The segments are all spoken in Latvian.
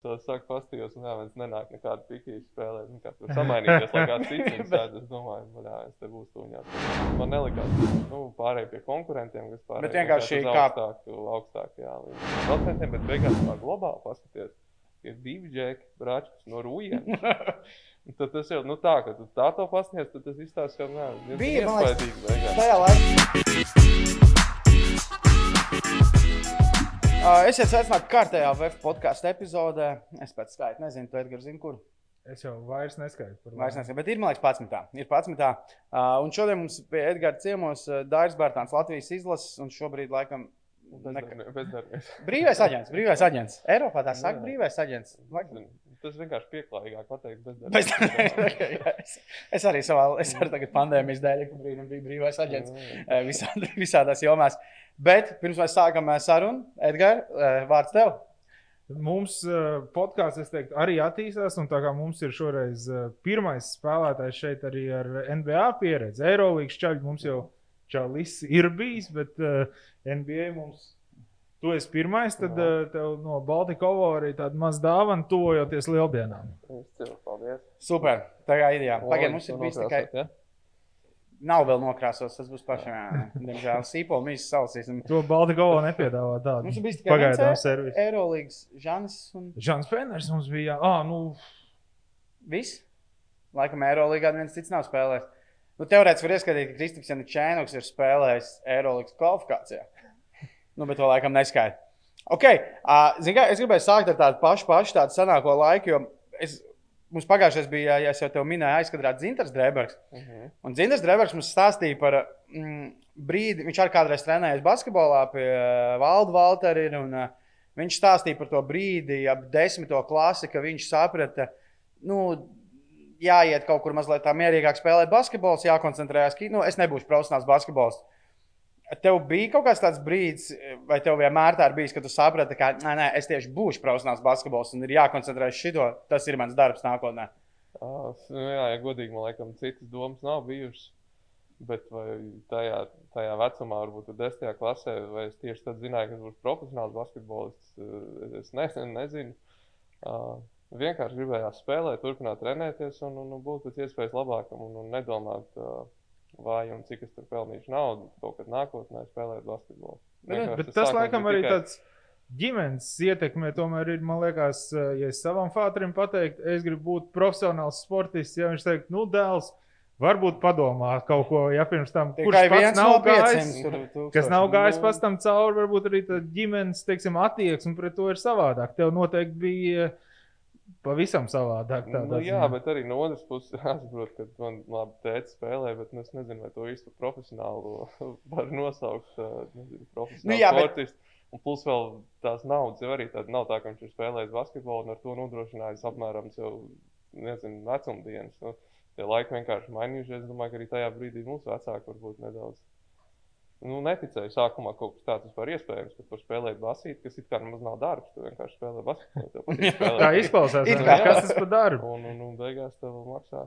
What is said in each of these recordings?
Tas saka, pastījos, un jā, viens nenāk nekādu pikīšu spēlēt. Nu, kā tur samainīties, lai kāds cits sēd. Es domāju, man jā, es te būšu tuņā. Man nelikās, nu, pārēj pie konkurentiem, kas pārēj Bet vienkārši kā- augstāku, augstāku, jā, līdz procentiem, bet beigās tā globāli paskaties. Ir divi džeki, brāčkas no rūjiem. Tad tas jau, nu tā, ka tu tā to pasniedz, tad tas izstāsta, ka, nē, Bija, iespaidīgi beigās. Esiet sveicināti kārtējā VF podkāstu epizodē. Es pēc skaita nezinu, tu Edgars zini, kur. Es jau vairs neskaitu par Vairs nezinu, bet ir, man liekas, 11. Ir 11. Uh, un šodien mums pie Edgars ciemos uh, Dairis Bērtāns, Latvijas izlases, un šobrīd laikam Bezdarbi- Bezdarbnieks. brīvais aģents. Brīvais aģents. Eiropā tā saka, brīvais aģents. Nezinu, Tas vienkārši pieklājīgāk pateikt Bez. Jā, es, es arī savā, es arī tagad pandēmijas dēļ, ka brīdim bija brīvais aģents. eh, visā, visādās jomās. Bet pirms mēs sākam eh, sarunu, Edgars, vārds tev. Mums podkāsts, es teiktu, arī attīstās. Un tā kā mums ir šoreiz pirmais spēlētājs šeit arī ar NBA pieredzi, Eirolandes čaļi mums jau čalis ir bijis, bet NBA mums. Tu esi pirmais, tad Jā. uh, tev no Baltikovo arī tāda maza dāvana, tuvojoties lieldienām. Paldies. Super. Tā kā ideja. Pagaidiet, mums ir bijis tikai. nokrāsot, Nav vēl nokrāsos, tas būs pašam. jā. Diemžēl sīpola mīsīs salasīsim. To Baltikovo nepiedāvā tādu Mums ir bijis tikai pagaidām viens servisu. Eirolandes Žanis un Žants Fenners mums bija. Ah, nu, viss. Laikam Eirolandā neviens cits nav spēlējis. Nu, Teorētiski var ieskatīt, ka Kristips Čēnoks ir spēlējis Eirolandes kvalifikācijā. Nu, bet to laikam neskaidrs. Okay. Uh, kā, es gribēju sākt ar tādu pašu, pašu tādu senāko laiku, jo es, mums pagājušajā bija, ja es jau te minēju, aizkadrāt Zintars Drebergs. Mhm. Un Zintars Drebergs mums stāstīja par mm, brīdi, viņš arī kādreiz trenējis basketbolā pie uh, Valda Valtera. ir, Un, uh, viņš stāstīja par to brīdi, ap desmito klasi, ka viņš saprata, nu, jāiet kaut kur mazliet tā mierīgāk spēlēt basketbolu, jākoncentrējas. Nu, es nebūšu profesionāls basketbols. Tev bija kaut kāds tāds brīdis, vai tev vienmēr tā ir bijis, ka tu saprati, ka nē, nē, es tieši būšu profesionāls basketbols un ir jākoncentrējas šito. Tas ir mans darbs nākotnē. S- Nu, jā, ja godīgi, man liekas, citas domas nav bijušas. Bet tajā, tajā vecumā, varbūt 10. klasē, vai es tieši tad zināju, ka es būšu profesionāls basketbolists, es nezinu. nezinu. Uh, vienkārši gribējās spēlēt, turpināt trenēties un, un, un būt pēc iespējas labākam un, un nedomāt, uh, vai un cik es tur pelnīšu naudu kaut kad nākotnē spēlēt basketbolu. Vienkārši Bet tas laikam arī tikai- tāds ģimenes ietekmē. Tomēr ir, man liekas, eh, ja es savam fātrim pateiktu, es gribu būt profesionāls sportists, ja viņš teikt, nu, dēls, varbūt padomā kaut ko, ja pirms tam, kurš Tikai pats viens nav no gājis, 500 tūkstošiem. kas nav gājis Nu. pats tam cauri, varbūt arī tā ģimenes, teiksim, attieksme pret to ir savādāk. Tev noteikti bija pavisam savādāk. tādā Nu, jā, ziņā. bet arī no otras puses jāsaprot, ka man labi tēta spēlē, bet nu, es nezinu, vai to par profesionālu var nosaukt. Nezinu, profesionālu Nu, nu, jā, bet- sportistu. Un plus vēl tās naudas jau arī tāda nav tā, ka viņš ir spēlējis basketbolu un ar to nodrošinājis apmēram sev, nezinu, vecumdienas. Nu, tie laiki vienkārši mainījušies. Es domāju, ka arī tajā brīdī mūsu vecāki varbūt nedaudz. Nu, neticēju sākumā kaut kas tāds vispār iespējams, ka par spēlēt basīt, kas it kā nemaz nav darbs. Tu vienkārši spēlē spēlēt. Tā izklausās. Kā. Kas tas par darbu? Un, un, un beigās tev maksā.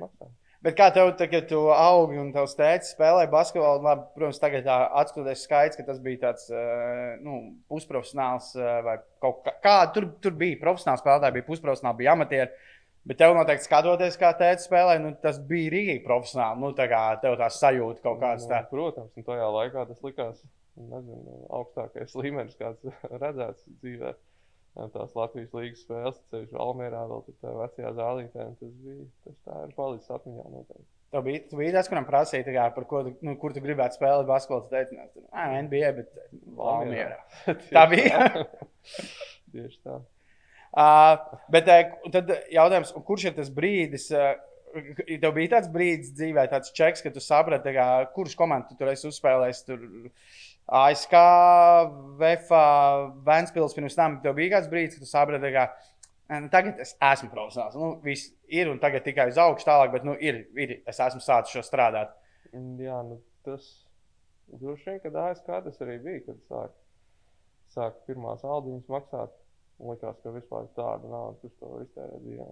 maksā. Bet kā tev, tā, kad tu augi un tavs tēvs spēlēja basketbolu, labi, protams, tagad tā atskatoties skaidrs, ka tas bija tāds eh, nu, pusprofesionāls eh, vai kaut kā. kā tur, tur bija profesionāls spēlētāji, bija pusprofesionāli, bija amatieri. Bet tev noteikti skatoties, kā tēvs spēlēja, nu, tas bija rīkīgi profesionāli. Nu, tā kā tev tā sajūta kaut kāds Nu, tāds. Protams, un tajā laikā tas likās nezinu, augstākais līmenis, kāds redzēts dzīvē. Tās Latvijas līnijas spēles, ceļš Almērā, vēl tajā vecajā zālītē. Tas bija tas tā ir palicis atmiņā noteikti. Tev bija, tu biji tas, kuram prasīja, kā, par ko, nu, kur tu gribētu spēlēt basketbolu. Tu teici, "Nu, "Nē, NBA, bet. Tieši Tā bija? Tieši tā. Uh, bet eh, tad jautājums, kurš ir tas brīdis? Uh, Tev bija tāds brīdis dzīvē, tāds čeks, ka tu saprati, kā, kurš komandu tu tur esi uzspēlējis. Tur ASK, VFA, Vēnspils. Pirms tam tev bija kāds brīdis, kad tu saprati, ka "Nē, nu, tagad es esmu profesionāls. Nu, viss ir un tagad tikai uz augšu tālāk, bet nu, ir, ir, es esmu sācis šo strādāt. Jā, nu, tas droši vien, kad ASK tas arī bija, kad sāk, sāk pirmās aldiņas maksāt. Man liekas, ka vispār tāda nauda, kurš to var iztērēt dzīvē.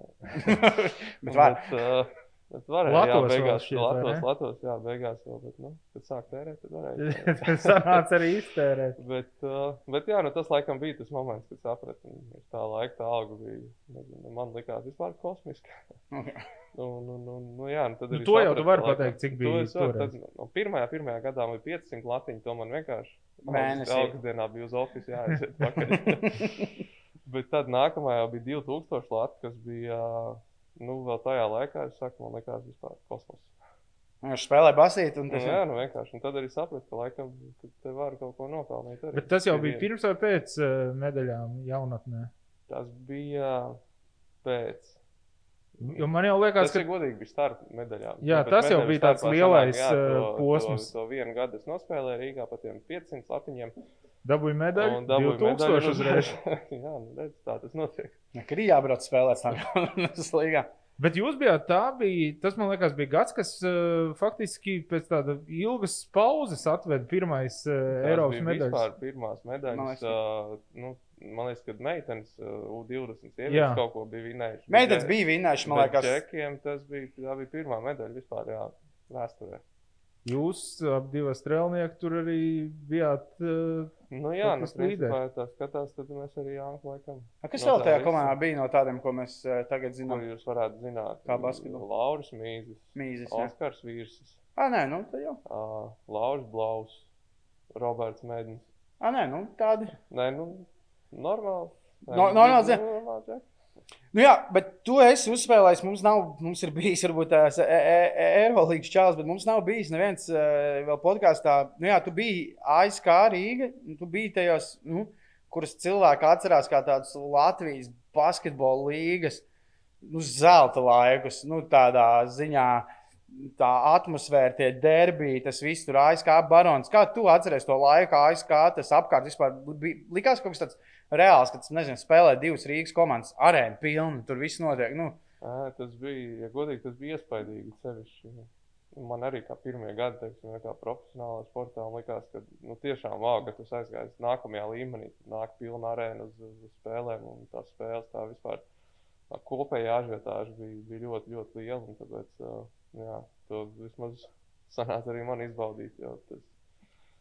bet var. Bet, uh, Bet varēja, jā, beigās, šķiet, vai Latos, ne? Latos, jā, beigās vēl, bet, nu, kad sāk tērēt, tad varēja. Tas sanāca arī iztērēt. Bet, uh, bet jā, nu, tas laikam bija tas moments, kad sapratu, ka tā laika tā alga bija. Nezinu, man likās vispār kosmiska. nu, nu, nu, nu, jā, nu, tad Nu, arī to jau tu vari pateikt, cik To bija es varu, toreiz. tad, no pirmajā, pirmajā gadā bija 500 latiņu, to man vienkārši Mēnesī. Augstas dienā bija uz oficiālu jāaiziet pakaļ. Bet tad nākamajā bija 2000 lati, kas bija, nu, vēl tajā laikā, es saku, man likās vispār kosmos. Viņš spēlē basīt, un Nu, tas jā, nu vienkārši. Un tad arī sapratu, ka laikam ka te var kaut ko nopelnīt. Arī. Bet tas jau bija pirms vai pēc uh, medaļām jaunatnē. Tas bija pēc. Jo man jau liekas, Tas, ka ir godīgi, bija starta medaļām. Jā, Nu, tas jau bija tāds lielais, sanāk, jā, uh, posms. To, to vienu gadu es nospēlēju Rīgā pa tiem 500 latiņiem. Dabūja medaļu. un dabūju 2000 medaļu uzreiz. jā, nu, redz, tā tas notiek. Nekad ir jābrauc spēlēt tādā līgā. Bet jūs bijāt tā, bija, tas man liekas, bija gads, kas uh, faktiski pēc tāda ilgas pauzes atveda pirmais uh, Tās Eiropas bija medaļas. Vispār pirmās Man medaļas. liekas, Uh, nu, man liekas, ka meitenes uh, U20 Jā. sievietes kaut ko bija vinējušas. Meitenes bija vinnējuši, man liekas. Čekiem tas bija, tā bija pirmā medaļa vispār jā, vēsturē. Jūs ap divas strēlnieki tur arī bijāt. Uh, Nu, jā, nu, Faktiski līderi. principā, ja tā skatās, tad mēs arī Jānis laikam. A, Kas no vēl tā tajā komandā bija no tādiem, ko mēs eh, tagad Ko zinām? jūs varētu zināt? Kā basketbolu? Lauris Mīzes, Mīzes. Oskars Vīrsis, Ah, nē, nu, tad jau. uh, Lauris Blaus, Roberts Mēdins. Ah, nē, nu, tādi. Nē, nu, normāli. Nē, No- nu, normāls, jā. Nu, jā. Bet tu esi uzspēlējis. Mums, nav, mums ir bijis, varbūt, tās e, Eirolandes čāls, bet mums nav bijis neviens vēl podkāstā. Nu, jā, tu biji ASK Rīga, tu biji tajos, nu, kuras cilvēki atcerās kā tādas Latvijas basketbola līgas, nu, zelta laikus, nu, tādā ziņā. Tā atmosfēra, tie derbiji, tas viss tur ASK barons. Kā tu atceries to laiku, ASK tas apkārt vispār bija? Likās kaut kas tāds reāls, kad, nezinu, spēlē divas Rīgas komandas, arēna pilna, tur viss notiek. Nu, Ā, Tas bija, ja godīgi, tas bija iespaidīgi. Sevišķi. Man arī kā pirmie gadi, teiksim, kā profesionālā sportā, likās, ka nu, tiešām wow, ka tas aizgājis nākamajā līmenī. Tur Nāk pilna arēna uz, uz, uz spēlēm, un tās spēles tā vispār tā kopējā ažiotāža bija, bija ļoti, ļoti liela. Tāpēc jā, to vismaz sanāca arī man izbaudīt. jo Tas,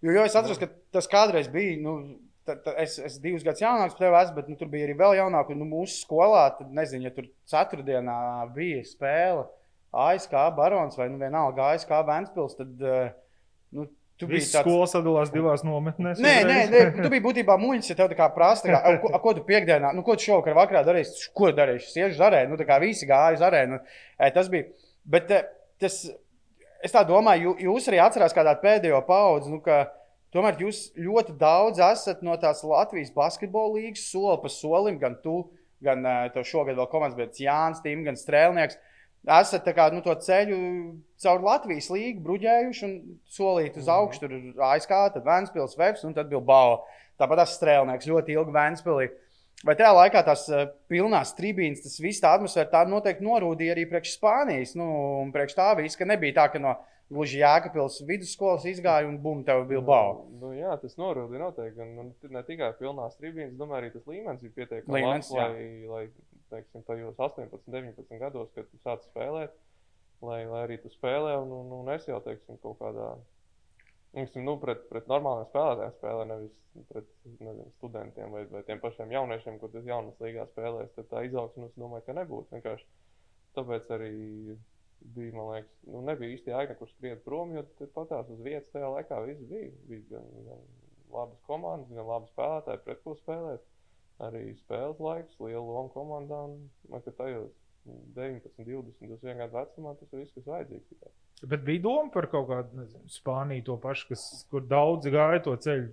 jo, jo es atceros, ka tas kādreiz bija. Nu, ta, ta, es esmu divus gadus jaunāks par tevi, esmu, bet nu, tur bija arī vēl jaunāk. Un, nu, mūsu skolā, tad, nezinu, ja tur ceturtdienā bija spēle ASK Barons vai nu, vienalga ASK Vēnspils, tad uh, nu, tu biji Visas tāds. skolas sadalās divās nometnēs. Nē, nē, nē, tu biji būtībā muļķis, ja tev tā kā prasa, kā, "A, ko, a, ko tu piekdienā, nu, ko tu šovakar vakarā darīsi, ko darīsi, es iešu uz arēnu, nu, tā kā visi gāja uz arēnu. E, Tas bija, bet e, tas, es tā domāju, jū- jūs arī atcerās kādā pēdējo paudzi, nu, ka tomēr jūs ļoti daudz esat no tās Latvijas basketbola līgas soli pa solim, gan tu, gan tev šogad vēl komandas biedrs Jānis Tim, gan Strēlnieks. Esat kā, nu, to ceļu caur Latvijas līniju bruģējuši un solīti uz augšu. Tur ir ASK, tad Vēnspils, Vēps un tad Bilbao. Tāpat tas strēlnieks ļoti ilgi Vēnspilī. Vai tajā laikā tās pilnās tribīnes, tas viss tā atmosfēra tā noteikti norūdīja arī priekš Spānijas. Nu, un priekš tā viss, ka nebija tā, ka no gluži Jēkabils vidusskolas izgāja un bum, tev Bilbao. Nu, jā, tas norūda noteikti. Un, un ne tikai pilnās tribīnes, domāju, arī tas līmenis bija pietiekami Līmenis, labs, lai, lai teiksim, tajos 18, 19 gados, kad tu sāc spēlēt, lai, lai arī tu spēlē. Un, un, un es jau teiksim, kaut kādā. Teiksim, nu, pret, pret normāliem spēlētājiem spēlē, nevis pret nezinu, studentiem vai, vai tiem pašiem jauniešiem, kur tas jaunas līgā spēlēs. Tad tā izaugsme, es domāju, ka nebūtu. Vienkārši tāpēc arī bija, man liekas, nu, nebija īsti jēga, kur skriet prom, jo patās uz vietas tajā laikā viss bija. Bija gan, gan labas komandas, gan labi spēlētāji, pret ko spēlēt. Arī spēles laiks, liela loma komandā. Un, man liekas, ka tajos 19, 20, 21 gadu vecumā tas ir viss, kas vajadzīgs. tikai. Bet bija doma par kaut kādu nezinu, Spāniju, to pašu, kas, kur daudzi gāja to ceļu.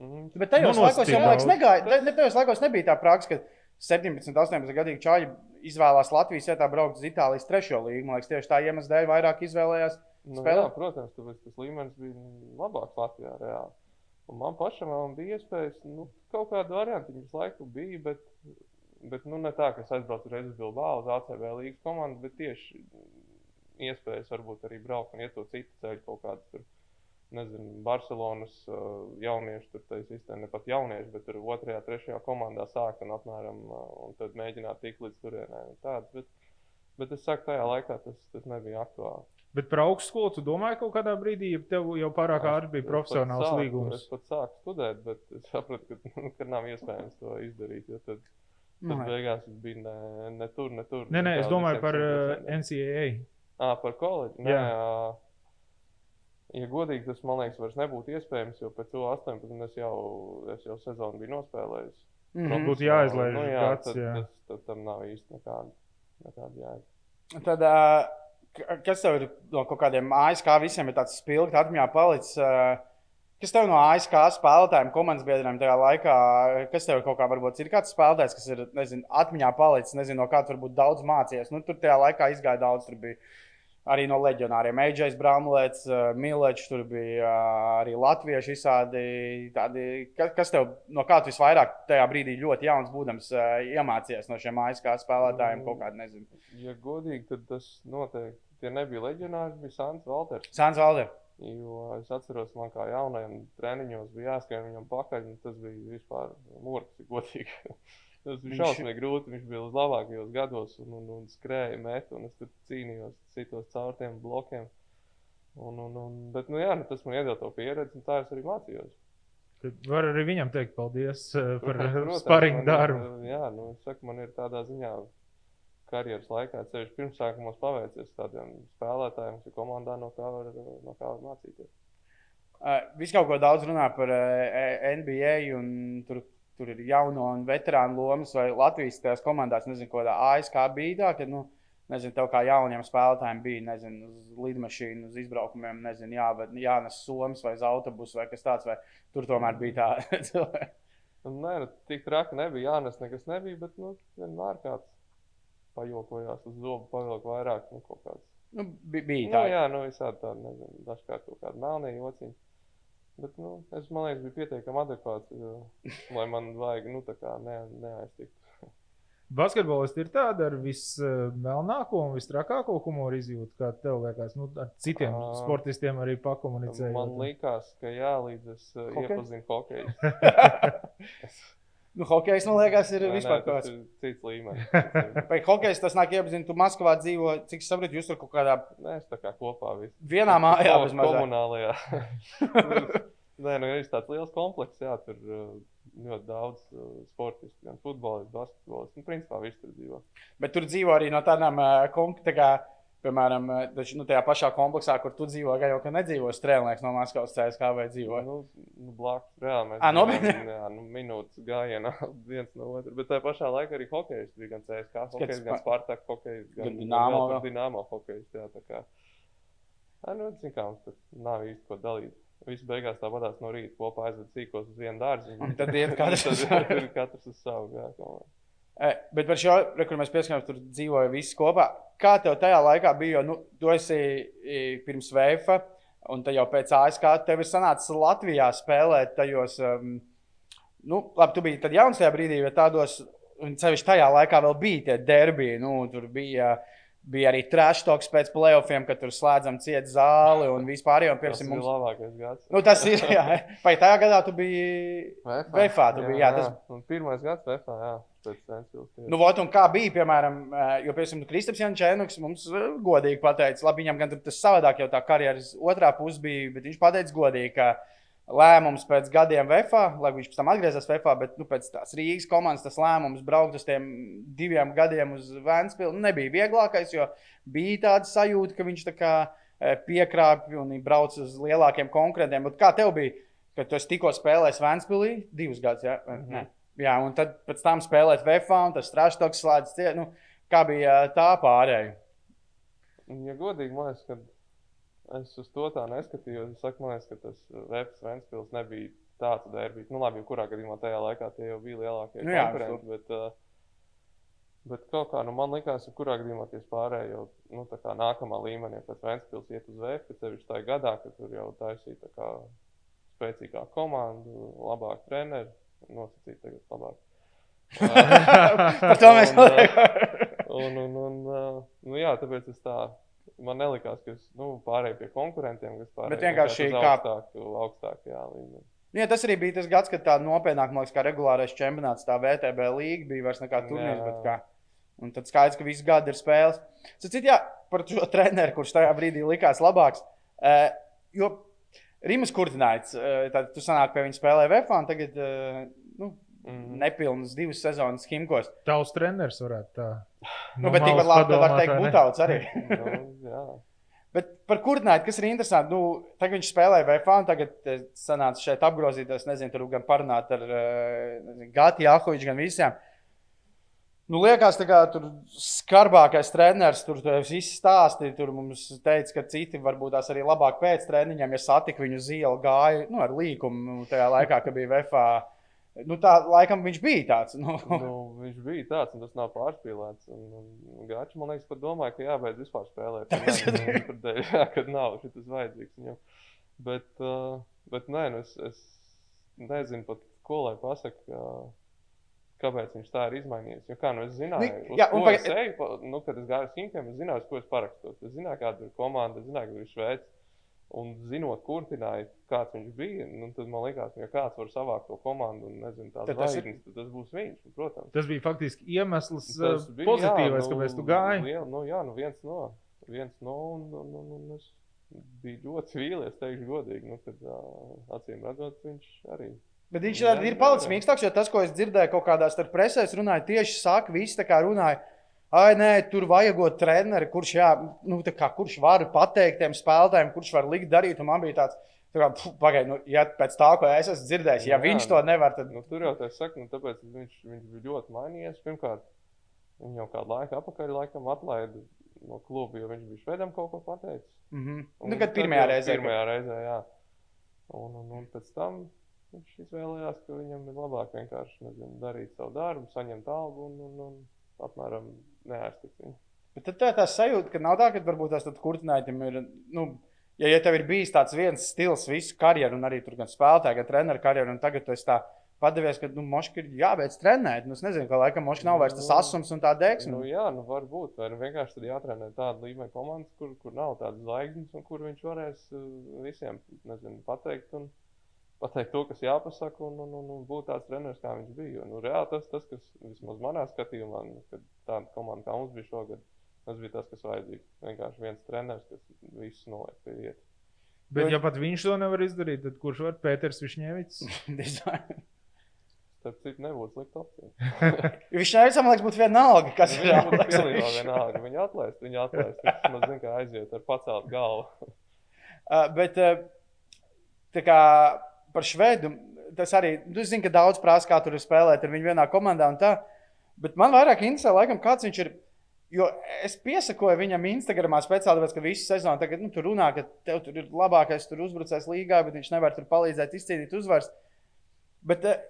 Mhm. Bet tajos nu, laikos, jau, man liekas, negāja, ne, ne, tajos laikos nebija tā praksa, ka 17, 18 gadīgi čāļi izvēlās Latvijas vietā braukt uz Itālijas trešo līgu. Man liekas, tieši tā iemesla dēļ vairāk izvēlējās. Nu, Spēlē? jā, protams, tāpēc tas līmenis bija labāks Latvijā. Reāli. Un man pašam vēl bija iespējas, nu, kaut kāda varianta visu laiku bija, bet, bet nu, ne tā, ka es aizbraucu reiz uz Bilbao, uz ACB līgas komandu, bet tieši iespējas varbūt arī braukt un iet to citu ceļu kaut kādu tur. Nezinu, Barcelonas uh, jaunieši, tur tā sistēma, ne pat jaunieši, bet tur otrajā, trešajā komandā sākt un apmēram, uh, un tad mēģināt tikt līdz turienei. bet, Bet es saku, tajā laikā tas, tas nebija aktuāli. Bet par augstskolu tu domāji kaut kādā brīdī, ja tev jau pārāk ātri bija profesionāls sāku- līgums? Es pat sāku studēt, bet es sapratu, ka, ka nav iespējams to izdarīt. jo Tad, Nu, tad beigās es biju ne, ne tur, ne tur. Nē, nē, es domāju par uh, 100%. NCAA. Ā, par koledžu. Nē, Jā. ā, ja godīgi, tas man liekas, vairs nebūtu iespējams, jo pēc U18 es jau, es jau sezonu biju nospēlējis. Mhm. Būtu jāizlaiž nu, jā, gads, tad, jā. Tas, tad tam nav īsti nekāda, nekāda jēga. Tad, k- kas tev ir no kaut kādiem ASK visiem ir tāds spilgti atmiņā palicis? ā, Kas tev no ASK spēlētājiem, komandas biedriem tajā laikā, kas tev ir kaut kā, varbūt ir kāds spēlētājs, kas ir, nezinu, atmiņā palicis, nezinu, no kā tu varbūt daudz mācījies. Nu, tur tajā laikā izgāja daudz, tur bija arī no leģionāriem. Eģejs Bramlets, Milečs, tur bija ā, arī latvieši visādi. Tādi, kas, tev, no kā tu visvairāk tajā brīdī ļoti jauns būdams ā, iemācījies no šiem ASK spēlētājiem kaut kādu, nezinu. Ja godīgi, tad tas noteikti tie nebija leģionāri, bija Sants Valters. Sāns Valder. Jo es atceros, man kā jaunajam treniņos bija jāskrien viņam pakaļ, un tas bija vispār mūks, godīgi. Tas bija šausmīgi grūti. Viņš bija uz labākajos gados un, un, un skrēja met, un es tur cīnījos, citos caur tiem blokiem. Un, un, un, bet, nu, jā, nu, tas man iedod to pieredzi, un tā es arī mācījos. Tad Var arī viņam teikt paldies uh, par ir, darbu. Jā, nu, saku, man ir tādā ziņā karjeras laikā, ceļš pirmsākumos paveicies tādiem spēlētājiem, kas ir komandā, no kā var, no kā var mācīties. Uh, Viss kaut ko daudz runā par uh, NBA, un tur, tur ir jauno un veterānu lomas, vai Latvijas tajās komandās, nezinu, ko tā ASK bija tā, ka, nu, nezinu, tev kā jauniem spēlētājiem bija, nezinu, uz lidmašīnu, uz izbraukumiem, nezinu, jā, jānes somas vai uz autobusu vai kas tāds, vai tur tomēr bija tā cilvēki. Nu, Nē, nu, tik traki nebija. Jānes nekas nebija, bet nu, vienmēr kāds pajokojās uz zobu, pavilka vairāk. Nu, kaut kāds. Nu, bi- bija Nu, tā. jā, nu, visādi tādi, nezinu, dažkārt kaut kādi melnie jociņi. Bet, nu, es man liekas, biju pietiekami adekvāts, lai man vajag, nu, ne, neaiztikt. Basketbolisti ir tādi ar vismelnāko un visstrakāko humoru izjūtu, kā tev liekas. Nu, ar citiem Ā. sportistiem arī pakomunicējot. Man liekas, ka jā, līdz es uh, Hokejs? iepazinu hokeju. Nu, hokejs, man liekas, ir nē, vispār kaut ir cits līmenis. Vai hokejs tas nāk iepazīt, tu Maskavā dzīvo, cik es saprotu, jūs tur kaut kādā Nē, es tā kā kopā visu. vienā mājā bez mazā. komunālajā. Nē, nu, ir tāds liels komplekss, jā, tur uh, ļoti daudz uh, sportistu, gan futbolistu, basketbolistu. Nu, principā viss tur dzīvo. Bet tur dzīvo arī no tādām, kom- tā kā, piemēram, ā, taču, nu, tajā pašā kompleksā, kur tu dzīvo, gan jau ka nedzīvo strēlnieks no Maskavas CSK vai dzīvo. Nu, nu, blakus reāli mēs Ā, nopietni? jā, nu, minūtes gājienā viens no otra. Bet tajā pašā laikā arī hokejs bija gan CSK, hokejs, gan Spa- Spartak, hokejs, gan, Gan vēl. tur Dinamo hokejs. Jā, tā kā. Ā, nu, zin kā, mums tur nav īsti ko dalīt. Visi beigās tāpatās no rīta kopā aizved sīkos uz vienu dārziņu. Un tad iet katrs katrs uz savu. Jā, komanda. E, Bet par šo, re, kur mēs pieskaramies, tur dzīvoja visi kopā. Kā tev tajā laikā bija? Jo, nu, tu esi pirms VF, un tad jau pēc ASK tev ir sanācis Latvijā spēlēt tajos. Um, nu, labi, tu biji tad jauns tajā brīdī, bet tādos, un sevišķi tajā laikā vēl bija tie derbiji. Nu, tur bija, bija arī trash talks pēc playoffiem, kad tur slēdzam ciet zāli un vispār. Jo, Tas piemēram, ir mums, labākais gads. nu, tas ir. Jā, vai tajā gadā tu biji. VFā tu biji, jā, tas- Un pirmais gads VFā, jā. Nu, vot, un kā bija, piemēram, jo, piemēram, Kristaps Jančēnuks mums godīgi pateica, labi, viņam gan tas savādāk jau tā karjeras otrā puse bija, bet viņš pateica godīgi, ka lēmums pēc gadiem VFā, lai viņš pēc tam atgriezās VFā, bet nu, pēc tās Rīgas komandas tas lēmums braukt uz tiem diviem gadiem uz Vēnspilsnu nebija vieglākais, jo bija tāda sajūta, ka viņš tā kā eh, piekrāpja un brauc uz lielākiem konkurentiem. Bet kā tev bija, kad tu tikko spēlējis Vēnspilī divus gadus? Ja? Mm. -hmm. Jā, un tad pēc tam spēlēt VFā, un tas strāštoks slēdz ciet. Nu, kā bija ā, tā pārējai? Ja godīgi, man liekas, ka es uz to tā neskatījos. Es saku, man liekas, ka tas Vēstures Ventspils nebija tāds derbijs. Nu, labi, jebkurā gadījumā tajā laikā tie jau bija lielākie Nu jā, konkurenti. Bet, uh, bet kaut kā, nu, man likās, ka kurā gadījumā tie pārējie jau nu, tā kā nākamā līmenī pēc Ventspils iet uz Vēstures, ka sevišķi tajā gadā, kad tur jau taisīja spēcīgā komanda, labāk treneri, nosacīt tagad labāk. Par to mēs Un, runājam. Un, un, un, uh, nu, jā, tāpēc es tā. Man nelikās, ka es nu, pārēju pie konkurentiem, kas pārēju Bet vienkārši kā- augstāku, augstākajā līmenī. Jā, tas arī bija tas gads, kad tā nopietnāk, man liekas, kā regulārais čempionāts, tā VTB līga bija vairs nekā turnīrs. Jā. Kā, Un tad skaidrs, ka visu gadu ir spēles. Cits, jā, par šo treneru, kurš tajā brīdī likās labāks. Uh, jo Rimas Kurtināts, uh, tad tu sanāk pie viņa spēlē VF, un tagad uh, nu. Nepilnas divas sezonas Himkos. Tavs treneris varētu tā. Nu, bet tikpat labi, var teikt, Butauts arī. nu, jā. Bet par Kurtinātu, kas ir interesanti, nu, tagad viņš spēlē VFā, un tagad sanāca šeit apgrozīties, nezinu, tur gan parunāt ar Gati Jahoviču, gan visiem. Nu, liekas, kā, tur skarbākais treneris, tur viss stāstīja. Tur mums teica, ka citi varbūt tās arī labāk pēc treniņiem, ja satika viņu zīli, gāja nu, ar līkumu tajā laikā, kad bija VFā. Nu, tā laikam viņš bija tāds. Nu. nu, viņš bija tāds, un tas nav pārspīlēts. Un, un Gāķis man liekas, pat domāja, ka jābeidz vispār spēlēt. Tur dēļ, jā, kad nav šis vajadzīgs viņam. Bet, uh, bet nē, nu, es, es nezinu pat, ko lai pasakā. Kāpēc viņš tā ir izmainījies? Jo, kā nu es zināju, Nu, jā, un pagaid- es eju, nu, kad es gāju uz Hinkiem, es zināju, ko es parakstos. Es zināju, kāda ir komanda, es zināju, ka viņš ir šveicis. Un zinot, kur tināja, kāds viņš bija, nu, tad man liekas, ka ja kāds var savākt to komandu un nezinu, tādu Tad tas ir- tad tas būs viņš. Protams. Tas bija faktiski iemesls, Tas uh, bija, pozitīvais, jā, nu, kāpēc tu gāji. Jā, nu, jā, nu viens no, viens no un, un, un, un es biju ļoti vīlies, teikšu godīgi. Nu, tad, uh, acīm redzot, viņš arī. Bet viņš Jā, ir palicis mīkstāks, jo tas, ko es dzirdēju kaut kādās presēs, runāja tieši saka, visi tā kā runāja. Ai, nē, tur vajagot treneri, kurš, jā, nu, kā, kurš var pateikt tiem spēlētājiem, kurš var likt darīt. Un man bija tāds, tā kā, pagaidi, nu, ja pēc tā, ko es esmu dzirdējis, ja Jā, viņš to nevar, tad Nu, tur jau tā saka, nu, tāpēc viņš, viņš bija ļoti mainījies. Pirmkārt, viņu jau kādu laiku atpakaļ laikam atlaida no kluba, jo viņš bija švedam kaut ko pateicis. mm -hmm. Un nu, kad pirmajā reizē. Pirmajā reizē, jā. Un, un, un pēc tam viņš izvēlējās, ka viņam ir labāk vienkārši nezinu, darīt savu darbu, saņemt algu un, un, un apmēram neārstīt viņu. Bet tad tā, tā sajūta, ka nav tā, ka varbūt tas kurtinājumam ir. Nu, ja, ja tev ir bijis tāds viens stils visu karjeru, un arī tur gan spēlētāja, gan treneru karjeru, un tagad tu esi tā padevies, ka nu, Moškā ir jābeidz trenēt. Nu, es nezinu, ka laikam Moškā nav vairs tas Nu, asums un tā deksme. Nu, jā, nu varbūt. Vai vienkārši tad jātrenē tāda līmeņa komandas, kur, kur nav tādas zvaigznes, un kur viņš varēs uh, visiem nezinu, pateikt, un, pateikt to, kas jāpasaka, un, un, un, un būt tāds treneris, kā viņš bija. Jo, Nu, reāli tas, tas, kas vismaz manā skatījumā, nu, kad tāda komanda kā mums bija šogad, tas bija tas, kas vajadzīgs. Vienkārši viens treneris, kas visus noliek pie vietas. Bet, ja pat viņš to nevar izdarīt, tad kurš var? Pēters Višņevits. Starp citu, nebūtu slikta opcija. Viņš nevienam liekas, būtu vienalga, kas ir pilnībā vienalga. Viņu atlaist, viņu atlaist. Viņš man zina, kā aiziet ar pacelt galvu. Uh, bet uh, tā kā par Švedu, tas arī, tu zini, ka daudz prasa, kā tur ir spēlēt ar viņu vienā komandā un tā. Bet man vairāk interesē, laikam, kāds viņš ir. Jo es piesakoju viņam Instagramā speciāli, tāpēc, ka visu sezonu tagad nu, tur runā, ka tev tur ir labākais tur uzbrucējs līgā, bet viņš nevar tur palīdzēt izcīnīt uzvaras. Bet uh,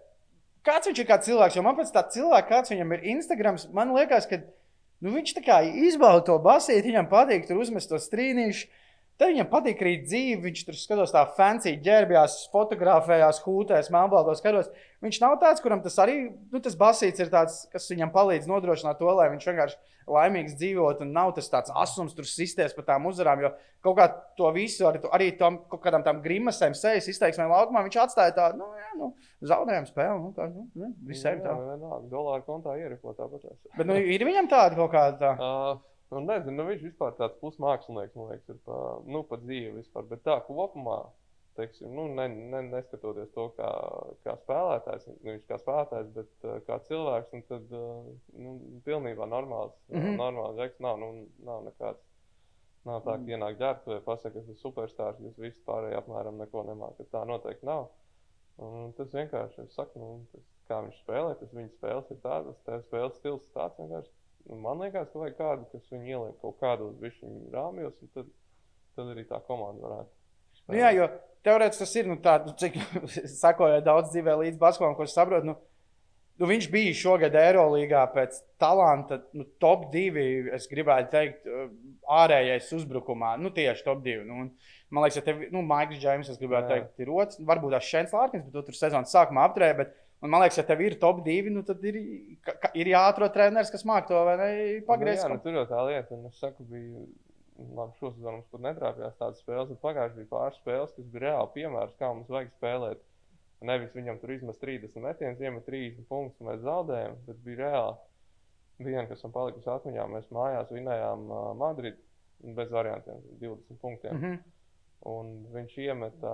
kāds viņš ir kā cilvēks? Jo man pēc tā cilvēka, kāds viņam ir Instagrams, man liekas, ka nu, viņš tā kā izbauda to basīti, viņam patīk tur uzmest to strīnīšu. Tad viņam patīk arī dzīve. Viņš tur skatās tā fancy, ģērbjās, fotografējās, hūtēs, melnbaltos karos. Viņš nav tāds, kuram tas arī, nu, tas basīts ir tāds, kas viņam palīdz nodrošināt to, lai viņš vienkārši laimīgs dzīvot un nav tas tāds asums, tur sistēs par tām uzvarām. Jo kaut kā to visu, arī, arī tam kaut kādām tām grimasēm, sejas izteiksmēm laukumā, viņš atstāja tādu, nu, jā, nu, zaudējumu spēli. Nu, nu, nu, visiem tā. Jā, vienalga. Dolāru kontā ierifo tāpat. Bet nu, ir viņam tāda kaut kāda. Tā. Uh, nu, nezinu, nu, viņš vispār tāds pusmākslinieks, man liekas, ir pa, nu, pa dzīvi vispār. Bet tā kopumā, teiksim, nu, ne, ne, neskatoties to, kā, kā spēlētājs, nu, viņš kā spēlētājs, bet uh, kā cilvēks, un tad, uh, nu, pilnībā normāls, mm. -hmm. normāls žeks nav, nu, nav nekāds. Nav tā, ka ienāk ģērbtuvē, pasakā, ka tas ir superstarps, jūs visi pārējie apmēram neko nemākat. Tā noteikti nav. Un tas vienkārši, es saku, nu, tas, kā viņš spēlē, tas viņa spēles ir tādas, tā spēles stils ir tāds vienkārši. Nu, Man liekas, ka vajag kādu, kas viņu ieliek kaut kādos višķiņu rāmjos, un tad, tad arī tā komanda varētu. Nu, jā, jo teorētiski tas ir. Nu, tā, nu, cik sakojot daudz dzīvē līdz basketbolam, ko es saprotu. Nu, nu, viņš bija šogad Eirolandā pēc talanta, nu, top 2. Es gribētu teikt, ārējais uzbrukumā. Nu, tieši top 2. Nu, un, man liekas, ka tev, nu, Maiks Džeims, es gribētu Jā. teikt, ir otrs. Varbūt tas Šēns Lārkins, bet tu tur sezonas sākumā apturēji. Un man liekas, ja tev ir top 2, nu, tad ir, ka, ir jāatrod treneris, kas māk to vai ne pagriezt. Nu, jā, nu, tur jau tā lieta, un es saku, bija. Labi, šo sezonu mums pat netrāpījās tādas spēles, bet pagājušajā bija pāris spēles, kas bija reāli piemērs, kā mums vajag spēlēt. Nevis viņam tur izmet 30 metienus, iemet 30 punktus, un mēs zaudējam, bet bija reāli. viena, kas man palikusi atmiņā, mēs mājās vinējām uh, Madridu bez variantiem, 20 punktiem. Mm -hmm. Un viņš iemeta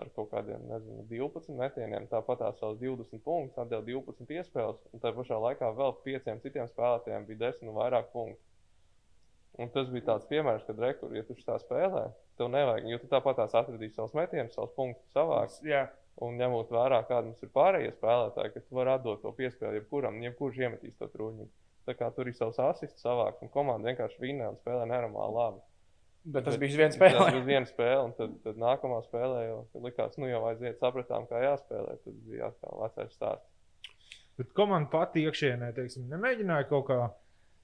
ar kaut kādiem, nezinu, 12 metieniem, tāpat tās savus 20 punktus, atdeva 12 iespējas, un tā pašā laikā vēl pieciem citiem spēlētājiem bija 10 un vairāk punktu. Un tas bija tāds piemērs, kad rekur, ja tu tā spēlē, tev nevajag, jo tu tāpat tās atradīsi savus metienus, savus punktus savāks. Jā. Un ņemot vērā, kāda mums ir pārējie spēlētāji, ka tu vari atdot to piespēli jebkuram, jebkurš iemetīs to trūņu. Tā kā tur ir savs asists savāks, un komanda vienkārši vinē un spēlē nenormāli labi. Bet tas Bet bija uz vienu Tas bija viena spēle, un tad, tad nākamā spēlē jau likās, nu jau aiziet, sapratām, kā jāspēlē. Tad bija atkal vecais stāsts. Bet komanda pati iekšienē, teiksim, nemēģināja kaut kā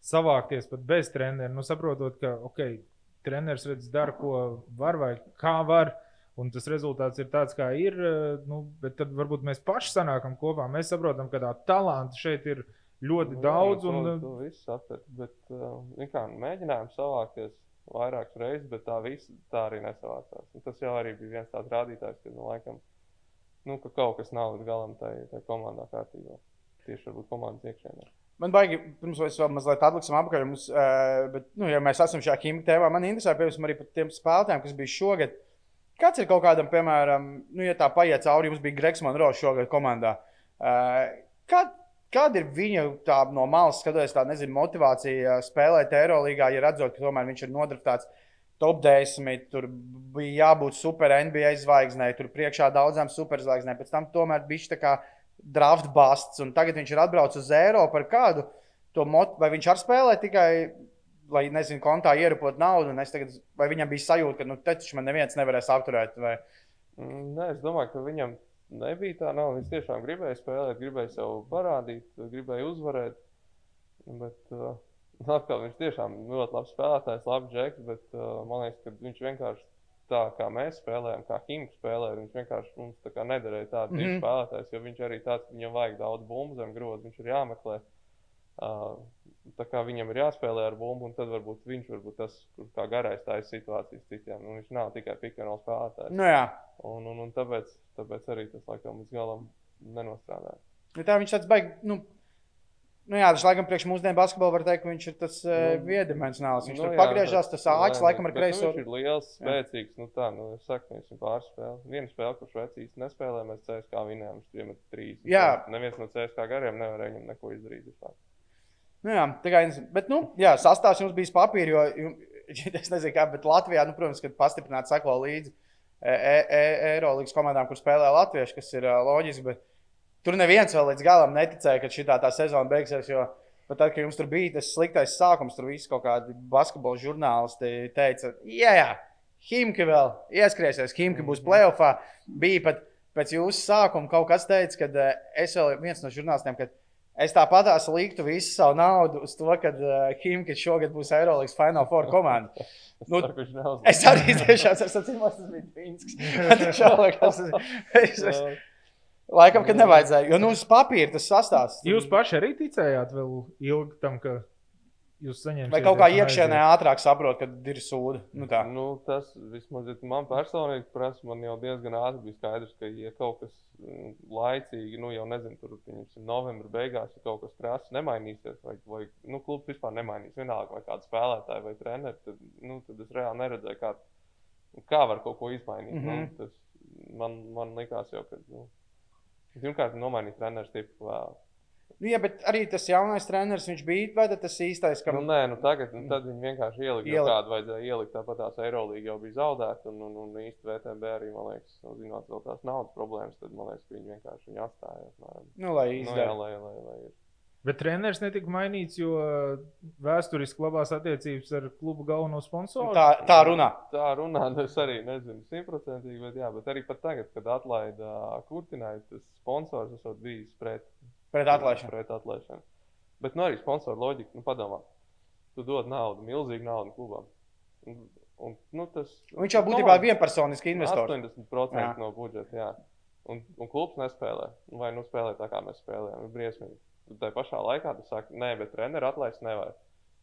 savākties pat bez treneriem. Nu, saprotot, ka, ok, treneris redz, dara, ko var vai kā var. Un tas rezultāts ir tāds, kā ir. eh, Nu, bet tad varbūt mēs paši sanākam kopā. Mēs saprotam, ka tā talanta šeit ir ļoti Nu, daudz. jā, Un, to, to viss saprat, bet uh, kā, mēģinājām savākties vairākas reizes, bet tā, viss, tā arī nesavācās. Un tas jau arī bija viens tāds rādītājs, ka, nu, laikam, nu, ka kaut kas nav līdz galam tajā komandā kārtībā. Tieši varbūt komandas iekšēnē. Man baigi, pirms mēs vēl mazliet atliksim apakaļ, mums, bet, nu, ja mēs esam šajā ķīmija tēmā, man interesē, piemēram, arī par tiem spēlētājiem, kas bija šogad. Kāds ir kaut kādam, piemēram, nu, ja tā paiet cauri, jums bija Gregs Monroe šogad komandā. Kā, kāda ir viņa tā no malas skatoties, tā nezinu, motivācija spēlēt Eirolandā, ja redzot, ka tomēr viņš ir nodraftāts top 10, tur bija jābūt super NBA zvaigznei, tur priekšā daudzām superzvaigznēm, pēc tam tomēr bija tā kā draft busts, un tagad viņš ir atbraucis uz Eiropu par kādu to motu, vai viņš ar spēlē tikai, lai, nezinu, kontā ierupot naudu, un es tagad, vai viņam bija sajūta, ka, nu, te taču man neviens nevarēs apturēt, vai Mm, Nē, es domāju, ka viņam nebija tā nav. Viņš tiešām gribēja spēlēt, gribēja sev parādīt, gribēja uzvarēt. Bet uh, atkal viņš tiešām ļoti labs spēlētājs, labs džeks, bet uh, man liekas, ka viņš vienkārši tā kā mēs spēlējam, kā Himks spēlē, viņš vienkārši mums tā kā nederēja tāds mm. -hmm. spēlētājs, jo viņš arī tāds, viņam vajag daudz bumbu zem groza, viņš ir jāmeklē. Uh, tā kā viņam ir jāspēlē ar bumbu, un tad varbūt viņš varbūt tas, kur kā garais tā ir situācijas citiem. Nu, viņš nav tikai pikāno spēlētājs. nu jā. Un, un, un tāpēc, tāpēc arī tas laikam līdz galam nenostrādāja. Nu, tā viņš tāds baigs. Nu, nu jā, tas laikam priekš mūsdienu basketbolu var teikt, ka viņš ir tas uh, Nu, viedimensionāls. Viņš Nu, tur jā, pagriežās, tas āķis laikam ar bet kreiso. Viņš ir liels, spēcīgs. Nu, tā, nu, es saku, viņš ir pāris spēles. Viena spēle, kurš vecīs nespēlē, mēs CSK vinējām, viņš iemet trīs. Un Jā. tā, Neviens no CSK gariem nevarēja viņam neko izdarīt. vispār. Nu, jā, tā kā, bet, nu, jā, sastāvs jums bija papīri, jo, es nezinu, kā, bet Latvijā, nu, protams, kad pastiprināti sako līdzi e Eirolandes komandām, kur spēlē latvieši, kas ir ā, loģiski, bet tur neviens vēl līdz galam neticēja, ka šī tā sezona beigsies, jo pat tad, kad jums tur bija tas sliktais sākums, tur visi kaut kādi basketbola žurnālisti teica, jā, jā, Himki vēl ieskriesies, Himki būs playoffā. Bija pat pēc jūsu sākuma kaut kas teica, ka uh, es vēl viens no žurnālistiem, ka es tāpat liktu visu savu naudu uz to, ka uh, Himki šogad būs Eirolandes Final Four komanda. Es Nu. Es arī tiešām esmu atzīmējis, tas bija Finsks. Man tiešām liekas, tas ir-. Laikam, kad nevajadzēja, jo nu uz papīra tas sastāvs. Jūs paši arī ticējāt vēl ilgi tam, ka jūs saņemsiet. Vai kaut kā iekšēnē ātrāk saprot, kad ir sūda. Nu tā. Nu, tas vismaz ja man personīgi prasa, man jau diezgan ātri bija skaidrs, ka, ja kaut kas mm, laicīgi, nu, jau nezinu, tur novembra beigās, ja kaut kas krāsa nemainīsies, vai, vai nu, klubs vispār nemainīs, vienalga, vai kāds spēlētājs vai treneris, tad, nu, tad es reāli neredzēju, kā, kā var kaut ko izmainīt. Mm Mhm. -hmm. nu, tas man, man likās jau, ka, nu, pirmkārt, nomainīt treneris tipu vēl. Nu, jā, bet arī tas jaunais treneris, viņš bija, vai tas īstais, kam Nu, nē, nu tagad nu, tad viņi vienkārši ielika. Ielika. Kādu vajadzēja ielikt, tāpat tās Eirolandā jau bija zaudēta. Un, un, un īsti VTB arī, man liekas, nu, zinot vēl tās naudas problēmas, tad man liekas, ka viņi vienkārši viņu atstāja. apmēram. nu, lai Nu, jā, lai, lai, lai. Bet treneris netika mainīts, jo vēsturiski labās attiecības ar klubu galveno sponsoru. Nu, Tā, tā runā. Tā runā, nu, es arī nezinu simtprocentīgi, bet, jā, bet arī pat tagad, kad atlaida kurtināju, tas sponsors esot bijis pret, Pret atlaišanu. Pret atlaišanu. Bet nu, arī sponsoru loģika, nu, padomā, tu dod naudu, milzīgu naudu klubam. Un, un, nu, tas, Viņš jau būtībā ir vienpersoniski investors. 80% Jā. no budžeta. Jā. Un, un klubs nespēlē. Vai nu spēlē tā, kā mēs spēlējām? Ir briesmīgi. Tad tā pašā laikā tu saki, nē, bet treneru atlaist nevar.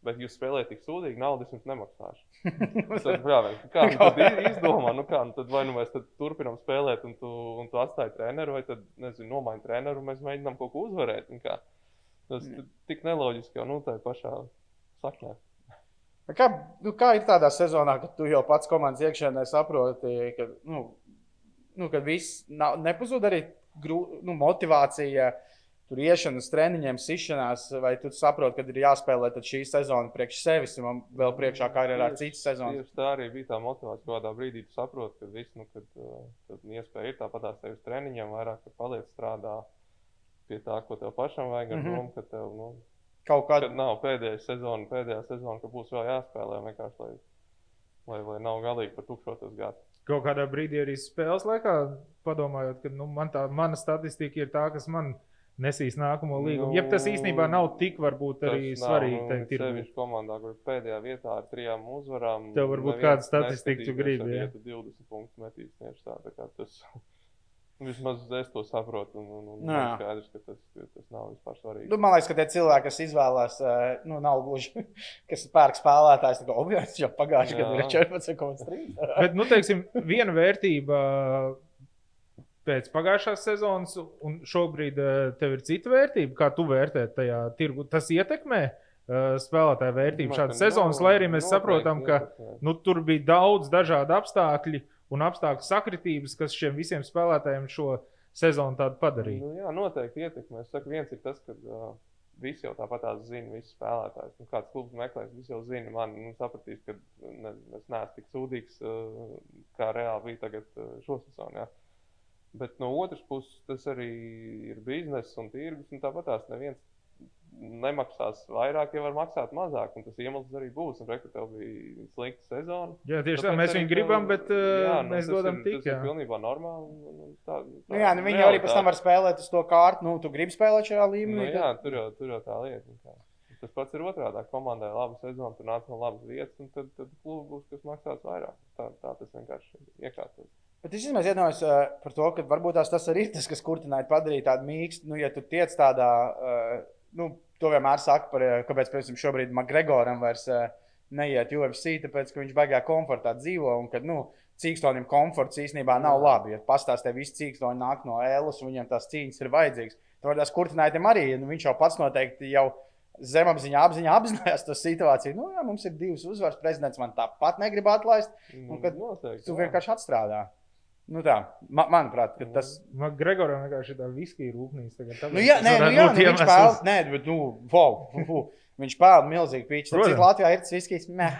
Bet jūs spēlējat tik sūdīgi, naudu es jums nemaksāšu. Tad, brāvēn, kā nu tad i- izdomā, nu kā, nu tad vai nu mēs turpinām spēlēt, un tu, un tu atstāji treneru, vai tad, nezinu, nomaini treneru, un mēs mēģinām kaut ko uzvarēt. Tas t- tik neloģiski jau nu, tajā pašā saknē. Kā, nu, kā ir tādā sezonā, kad tu jau pats komandas iekšienē saproti, ka, nu, nu, ka viss nav, nepazūd arī grū, nu, motivācija, tur iešana uz treniņiem, sišanās, vai tu saproti, ka ir jāspēlē tad šī sezona priekš sevis, un man vēl priekšā karjerā ir citas sezonas. Tieši tā arī bija tā motivācija. Kādā brīdī tu saproti, ka viss, nu, kad, uh, kad iespēja ir tāpat tās tevis treniņiem, vairāk tu paliec strādā pie tā, ko tev pašam vajag, ar Mhm. domu, ka tev, nu, Kaut kad kāda. nav pēdējā sezona, pēdējā sezona, ka būs vēl jāspēlē vienkārši, lai, lai, lai nav galīgi par tukšotos gadu. Kaut kādā brīdī arī spēles laikā, padomājot, ka nu, man tā, mana statistika ir tā, kas man nesīs nākamo līgumu. Nu, Ja tas īstenībā nav tik varbūt arī Tas nav, svarīgi, nu, tad ir Sevišķi komandā, kur pēdējā vietā ar trijām uzvarām. Tev varbūt kāda statistika tu gribi, ja? Tu 20 punktus metīs tieši tā, tā kā tas. Vismaz es to saprotu. Un, un, un skaidrs, ka tas, ka tas nav vispār svarīgi. Nu, man liekas, ka tie cilvēki, kas izvēlās, nu, nav gluži, kas pērk spēlētājs, tā kā obligāti jau pagājuši gadu ir Jā. 14,3. Bet, nu, teiksim, viena vērtība pēc pagājušās sezonas, un šobrīd eh, tev ir cita vērtība. Kā tu vērtē tajā tirgu? Tas ietekmē eh, spēlētāju vērtību šādas sezonas, lai arī mēs noteikti saprotam, ka nu, tur bija daudz dažādu apstākļu un apstākļu sakritības, kas šiem visiem spēlētājiem šo sezonu tādu padarīja. Nu, jā, noteikti ietekmē. Es saku, viens ir tas, ka uh, visi jau tāpat zina, visi spēlētājs. Nu, kāds klubs meklēs, visi jau zina. Man nu, sapratīs, ka ne, es neesmu tik sūdīgs, uh, kā reāli bija tagad uh, šosezonā. Bet no otras puses, tas arī ir bizness un tirgus. Un tāpat tās neviens nemaksās vairāk, ja var maksāt mazāk. Un tas iemesls arī būs. Un rekur tev bija slikta sezona. Jā, tieši tā, mēs viņu gribam, bet uh, jā, nu, mēs dodam ir, tik. Tas ir pilnībā normāli. un- un- Tā, tā Nu, jā, nu, viņi ir arī pēc tam var spēlēt uz to kārtu. Nu, tu gribi spēlēt šajā Nu, līmenī. jā, tur jau, tur jau tā lieta. nu kā. Tas pats ir otrādi. Komandai laba sezona, tur nāca no labas vietas, un tad, tad klubu būs, kas maksās vairāk. Tā, tā tas vienkārši iekārtojas. Bet es domāju, iedomājos uh, par to, ka varbūt tās tas arī ir tas, kas kurtināja padarīt tādu mīkstu. Nu, ja tu tiec tādā, uh, nu, to vienmēr saka par, uh, kāpēc, piemēram, šobrīd Makgregoram vairs uh, neiet UFC, tāpēc, ka viņš baigā komfortā dzīvo un ka, nu, cīkstonim komforts īstenībā nav labi. Ja pastāstē, visi cīkstoni nāk no ēlas un viņam tās cīņas ir vajadzīgas. Tad tās kurtinājumam arī, nu, viņš jau pats noteikti jau zemapziņā, apziņā apzinājās to situāciju. Nu, jā, mums ir divas uzvaras, prezidents man tāpat negrib atlaist. Nu, kad noteikti. Tu vienkārši atstrādā. Nu tā, ma manuprāt, tas. Man Gregoram vienkārši ir tā viskija rūpnīca. Nu, jā, nē, nu, jā nu, viņš pelna. Nē, bet, nu, wow, fu, viņš pelna milzīgi pīķi. Tad, cik. Latvijā ir tas viskijs? Nē,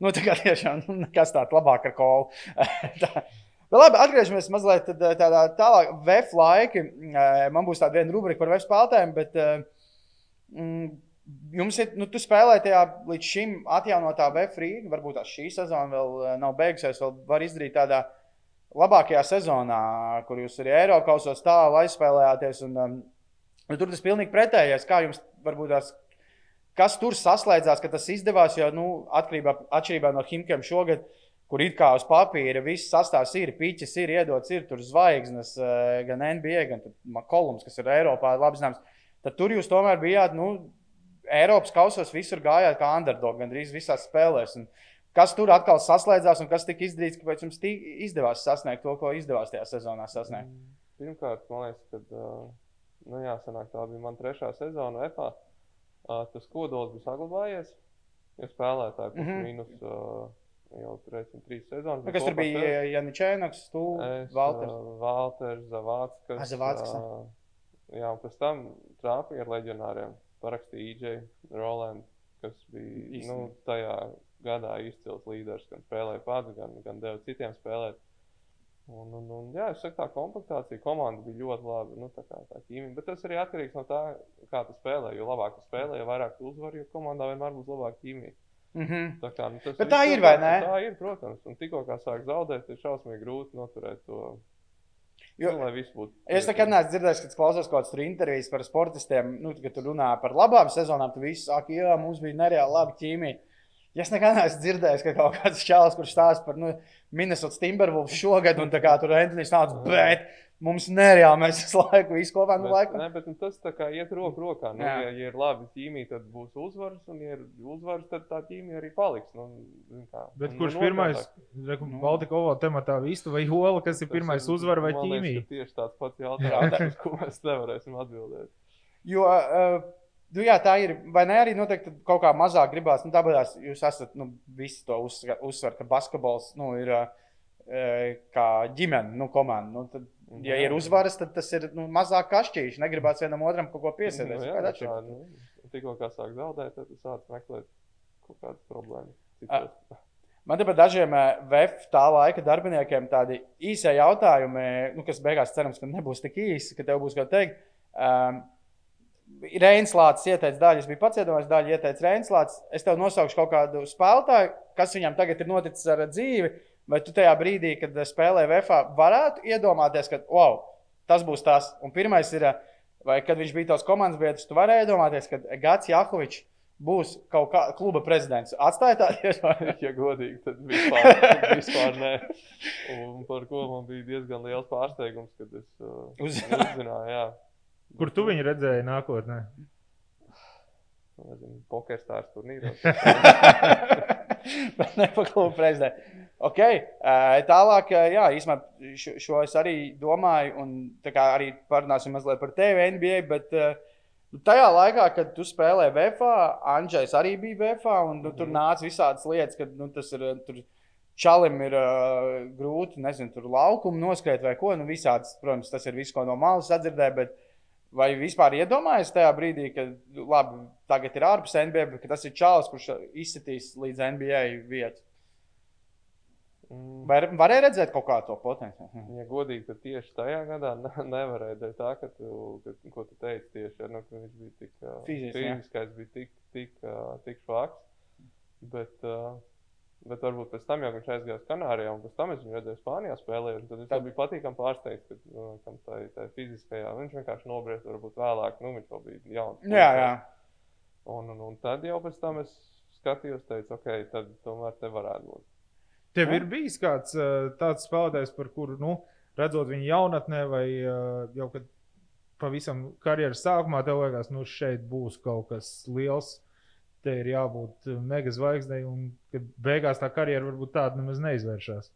nu, tā kā tiešām, nu, nekas tāds labāk ar kolu. Tā. Bet labi, atgriežamies mazliet tad, eh, tādā tālāk. VF laiki. Eh, Man būs tāda viena rubrika par VF spēlētājiem, bet eh, mm, jums ir, nu, tu spēlēji tajā līdz šim atjaunotā VF Rīgā. Varbūt tā šī sezona vēl nav beigusies, vēl var izdarīt tādā labākajā sezonā, kur jūs arī Eiropausos tālu aizspēlējāties. Un, um, nu, tur tas pilnīgi pretējais. Kā jums varbūt tās, kas tur saslēdzās, ka tas izdevās, jo nu, atkarībā, atšķirībā no Himkiem šogad. Kur it kā uz papīra viss sastāvs ir, pīķis ir iedots, ir tur zvaigznes, eh, gan NBA, gan Kolums, kas ir Eiropā labi zināms. Tad tur jūs tomēr bijāt, nu, Eiropas kausos visur gājāt kā underdog, gandrīz visās spēlēs. Un kas tur atkal saslēdzās un kas tika izdarīts, kāpēc jums izdevās sasniegt to, ko izdevās tajā sezonā sasniegt? Pirmkārt, man liekas, ka nu, jāsanāk, tā bija mana trešā sezona EFA. Tas kodols bija saglabājies. Ja spēlētāji plus mm -hmm. mīnus jau tur reizes trīs sezonas. Nu, kas tur bija? Janičēnoks, tu, Es, Valters. Valters, Zavāckas. Ah, Zavāckas, uh, jā, un pēc tam trāpīja ar leģionāriem. Parakstīja EJ Roland, kas bija Īsti. nu, tajā gadā izcils līderis, gan spēlēja pats, gan, gan deva citiem spēlēt. Un, un, un, jā, es saku, tā komplektācija komanda bija ļoti laba. Nu, tā kā tā ķīmija. Bet tas arī atkarīgs no tā, kā tu spēlē. Jo labāk tu spēlē, jo vairāk tu uzvari, jo komandā vienmēr būs labāka ķīmija. Mm -hmm. Tā, kā, nu, tā viss ir, vai ne? Tā ir, protams. Un tikko kā sāk zaudēt, ir šausmīgi grūti noturēt to. Jo- nu, viss būtu. Es nekad neesmu dzirdējis, kad klausos kaut kādas intervijas par sportistiem. Nu, kad tu runā par labām sezonām, tu visi saka, jā, mums bija nereāli laba ķīmija. Ja es nekad neesmu dzirdējis, ka kaut kāds čalis, kurš stāsta par nu, Minnesota Timberwolves šogad, un tā kā tur Antonius nāca, bet mums nereāli mēs visu laiku visu kopā nu, laiku. ne, bet nu, tas tā kā iet roku rokā. Nu, ja, ja ir labi ķīmija, tad būs uzvaras, un, ja ir uzvaras, tad tā ķīmija arī paliks. Nu, kā. Bet Un- kurš un pirmais? Nu. Baltika ovalā tematā vistu vai jola, kas ir pirmais ir- uzvara vai liekas, ķīmija? ka Tieši tāds pats jautājums, uz ko mēs nevarēsim atbildēt. Jo uh, Nu, jā, tā ir. Vai ne arī noteikti kaut kā mazāk gribās? Nu, tāpēc jūs esat nu, visi to uzsver, uzsver ka basketbols nu, ir uh, kā ģimene, nu, komanda. Nu, tad, ja ir uzvaras, tad tas ir nu, mazāk kašķīši. Negribās vienam otram kaut ko piesēdēt. Nu, jā, tā, nu, tikko kā sāk zaudēt, tad sāc meklēt kaut kādas problēmas. Man te par dažiem VF tā laika darbiniekiem tādi īsi jautājumi, nu, kas beigās cerams, ka nebūs tik īsi, ka tev būs ko teikt. Um, Reinslāts ieteica daļu, es biju pats iedomājies, daļu ieteica Reinslāts. Es tev nosaukšu kaut kādu spēlētāju, kas viņam tagad ir noticis ar dzīvi. Vai tu tajā brīdī, kad spēlē VFā, varētu iedomāties, ka wow, tas būs tas? Un pirmais ir, vai kad viņš bija tavs komandas biedrs, tu varēji iedomāties, ka Gats Jakovičs būs kaut kā kluba prezidents. Atstāja tādu iespēju. ja godīgi, tad vispār, tad vispār nē. Un par ko man bija diezgan liels pārsteigums, kad es uh, uzzināju. Kur tu viņu redzēji nākotnē? Nezinu, pokerstārs turnīros. Bet ne pa klubu prezidentu. Okay. Tālāk, jā, īstenībā šo, šo es arī domāju, un arī parunāsim mazliet par tevi, NBA. Bet nu, tajā laikā, kad tu spēlēji VFā, Andrzejs arī bija VFā, un nu, tur mm. nāca visādas lietas, ka nu, tas ir. Tur, Čalim ir uh, grūti, nezinu, tur laukumu noskriet vai ko. Nu, visāds, protams, tas ir viss, ko no malas sadzirdēju, bet uh, Vai vispār iedomājies tajā brīdī, kad labi, tagad ir ārpus NBA, bet tas ir čalis, kurš izsitīs līdz NBA vietu? Mm. Vai varēja redzēt kaut kādu to potenciālu? Ja godīgi, tad tieši tajā gadā nevarēja dēļ tā, ka tu, ka, ko tu teici tieši, nu, ka viņš bija tik Fizis, fiziskais, bija tik, tik, tik švaks. Bet, uh, Bet varbūt pēc tam, ja viņš aizgāja uz Kanārijā, un pēc tam es viņu redzēju Spānijā spēlējot, tad es biju patīkami pārsteigts, ka nu, tā, tā fiziskajā viņš vienkārši nobriest, varbūt vēlāk, nu viņš vēl bija jauns. Jā, jā. Un, un, un tad jau pēc tam es skatījos, teicu, ok, tad tomēr te varētu būt. Tev ja? ir bijis kāds tāds spēlētājs, par kuru, nu, redzot viņu jaunatnē vai jau kad pavisam karjeras sākumā, tev liekas, nu šeit būs kaut kas liels te ir jābūt eh, mega zvaigznei, un ka beigās tā karjera varbūt tāda nemaz neizvēršas.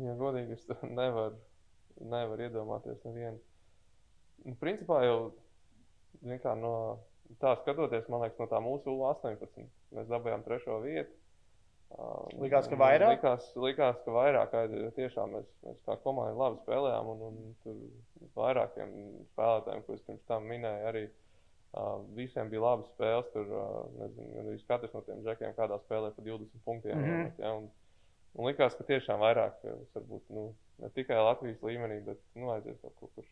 Ja godīgi, es nevaru, nevaru iedomāties nevienu. Nu, principā jau kā, no tā skatoties, man liekas, no tā mūsu 18 mēs dabūjām trešo vietu. Likās, ka vairāk? Likās, likās ka vairāk. Jo tiešām mēs, mēs kā komanda labi spēlējām, un, un tur vairākiem spēlētājiem, ko es pirms tam minēju, arī uh, Uh, visiem bija labas spēles. Tur uh, katrs no tiem džekiem kādā spēlē pa 20 punktiem. Mm -hmm. ja, un, un likās, ka tiešām vairāk, varbūt nu, ne tikai Latvijas līmenī, bet nu, aizies kaut kur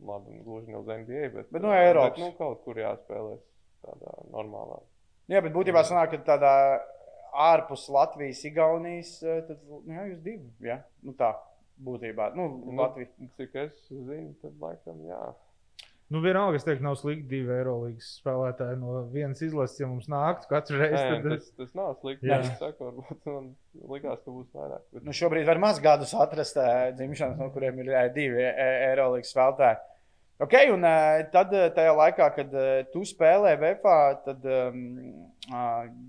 labi, gluži ne uz NBA, bet, bet no Eiropas. Bet, nu, kaut kur jāspēlēs tādā normālā. Jā, bet būtībā sanāk, ka tādā ārpus Latvijas, Igaunijas, tad nu, jā, jūs divi. Ja? Nu, tā būtībā. Nu, nu, Latvija. Cik es zinu, tad laikam jā. Nu, vienalga, es teiktu, nav slikti divi Eirolandes spēlētāji no vienas izlases, ja mums nāktu katru reizi. Nē, tad... tas, tas nav slikti. Jā, es saku, varbūt man likās, ka būs vairāk. Bet... Nu, šobrīd var maz gadus atrast dzimšanas, no kuriem ir divi Eirolandes spēlētāji. Ok, un tad tajā laikā, kad tu spēlēji VFā, tad um,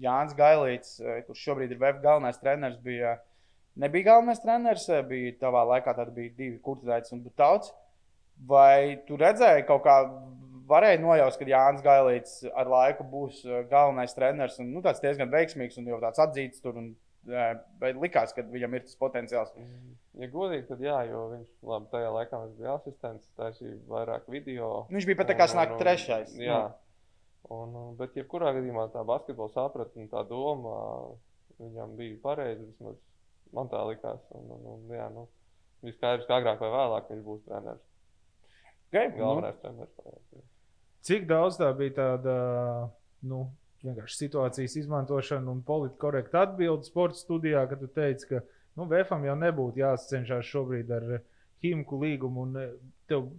Jānis Gailīts, kurš šobrīd ir VF galvenais treneris, bija, nebija galvenais treneris, bija tavā laikā, tad bija divi kurtizaitis un Butauts. Vai tu redzēji kaut kā, varēja nojaust, ka Jānis Gailīts ar laiku būs uh, galvenais treneris un nu, tāds diezgan veiksmīgs un jau tāds atzīts tur. Un, Vai likās, ka viņam ir tas potenciāls? Mm, ja godīgi, tad jā, jo viņš labi, tajā laikā bija asistents, taisīja vairāk video. Viņš bija pat tā kā snāk trešais. Jā. Un, bet, jebkurā gadījumā tā basketbola sapratne un tā doma viņam bija pareiza. Vismaz man tā likās. Un, un, un, jā, nu, bija skaidrs, ka agrāk vai vēlāk viņš būs treneris. Okay, Galvenais nu. treneris. Cik daudz tā bija tāda nu, situācijas izmantošana un politiski korekta atbilde sporta studijā, kad tu teici, ka nu, VFam jau nebūtu jācenšas šobrīd ar ķīmiku līgumu, un eh, tev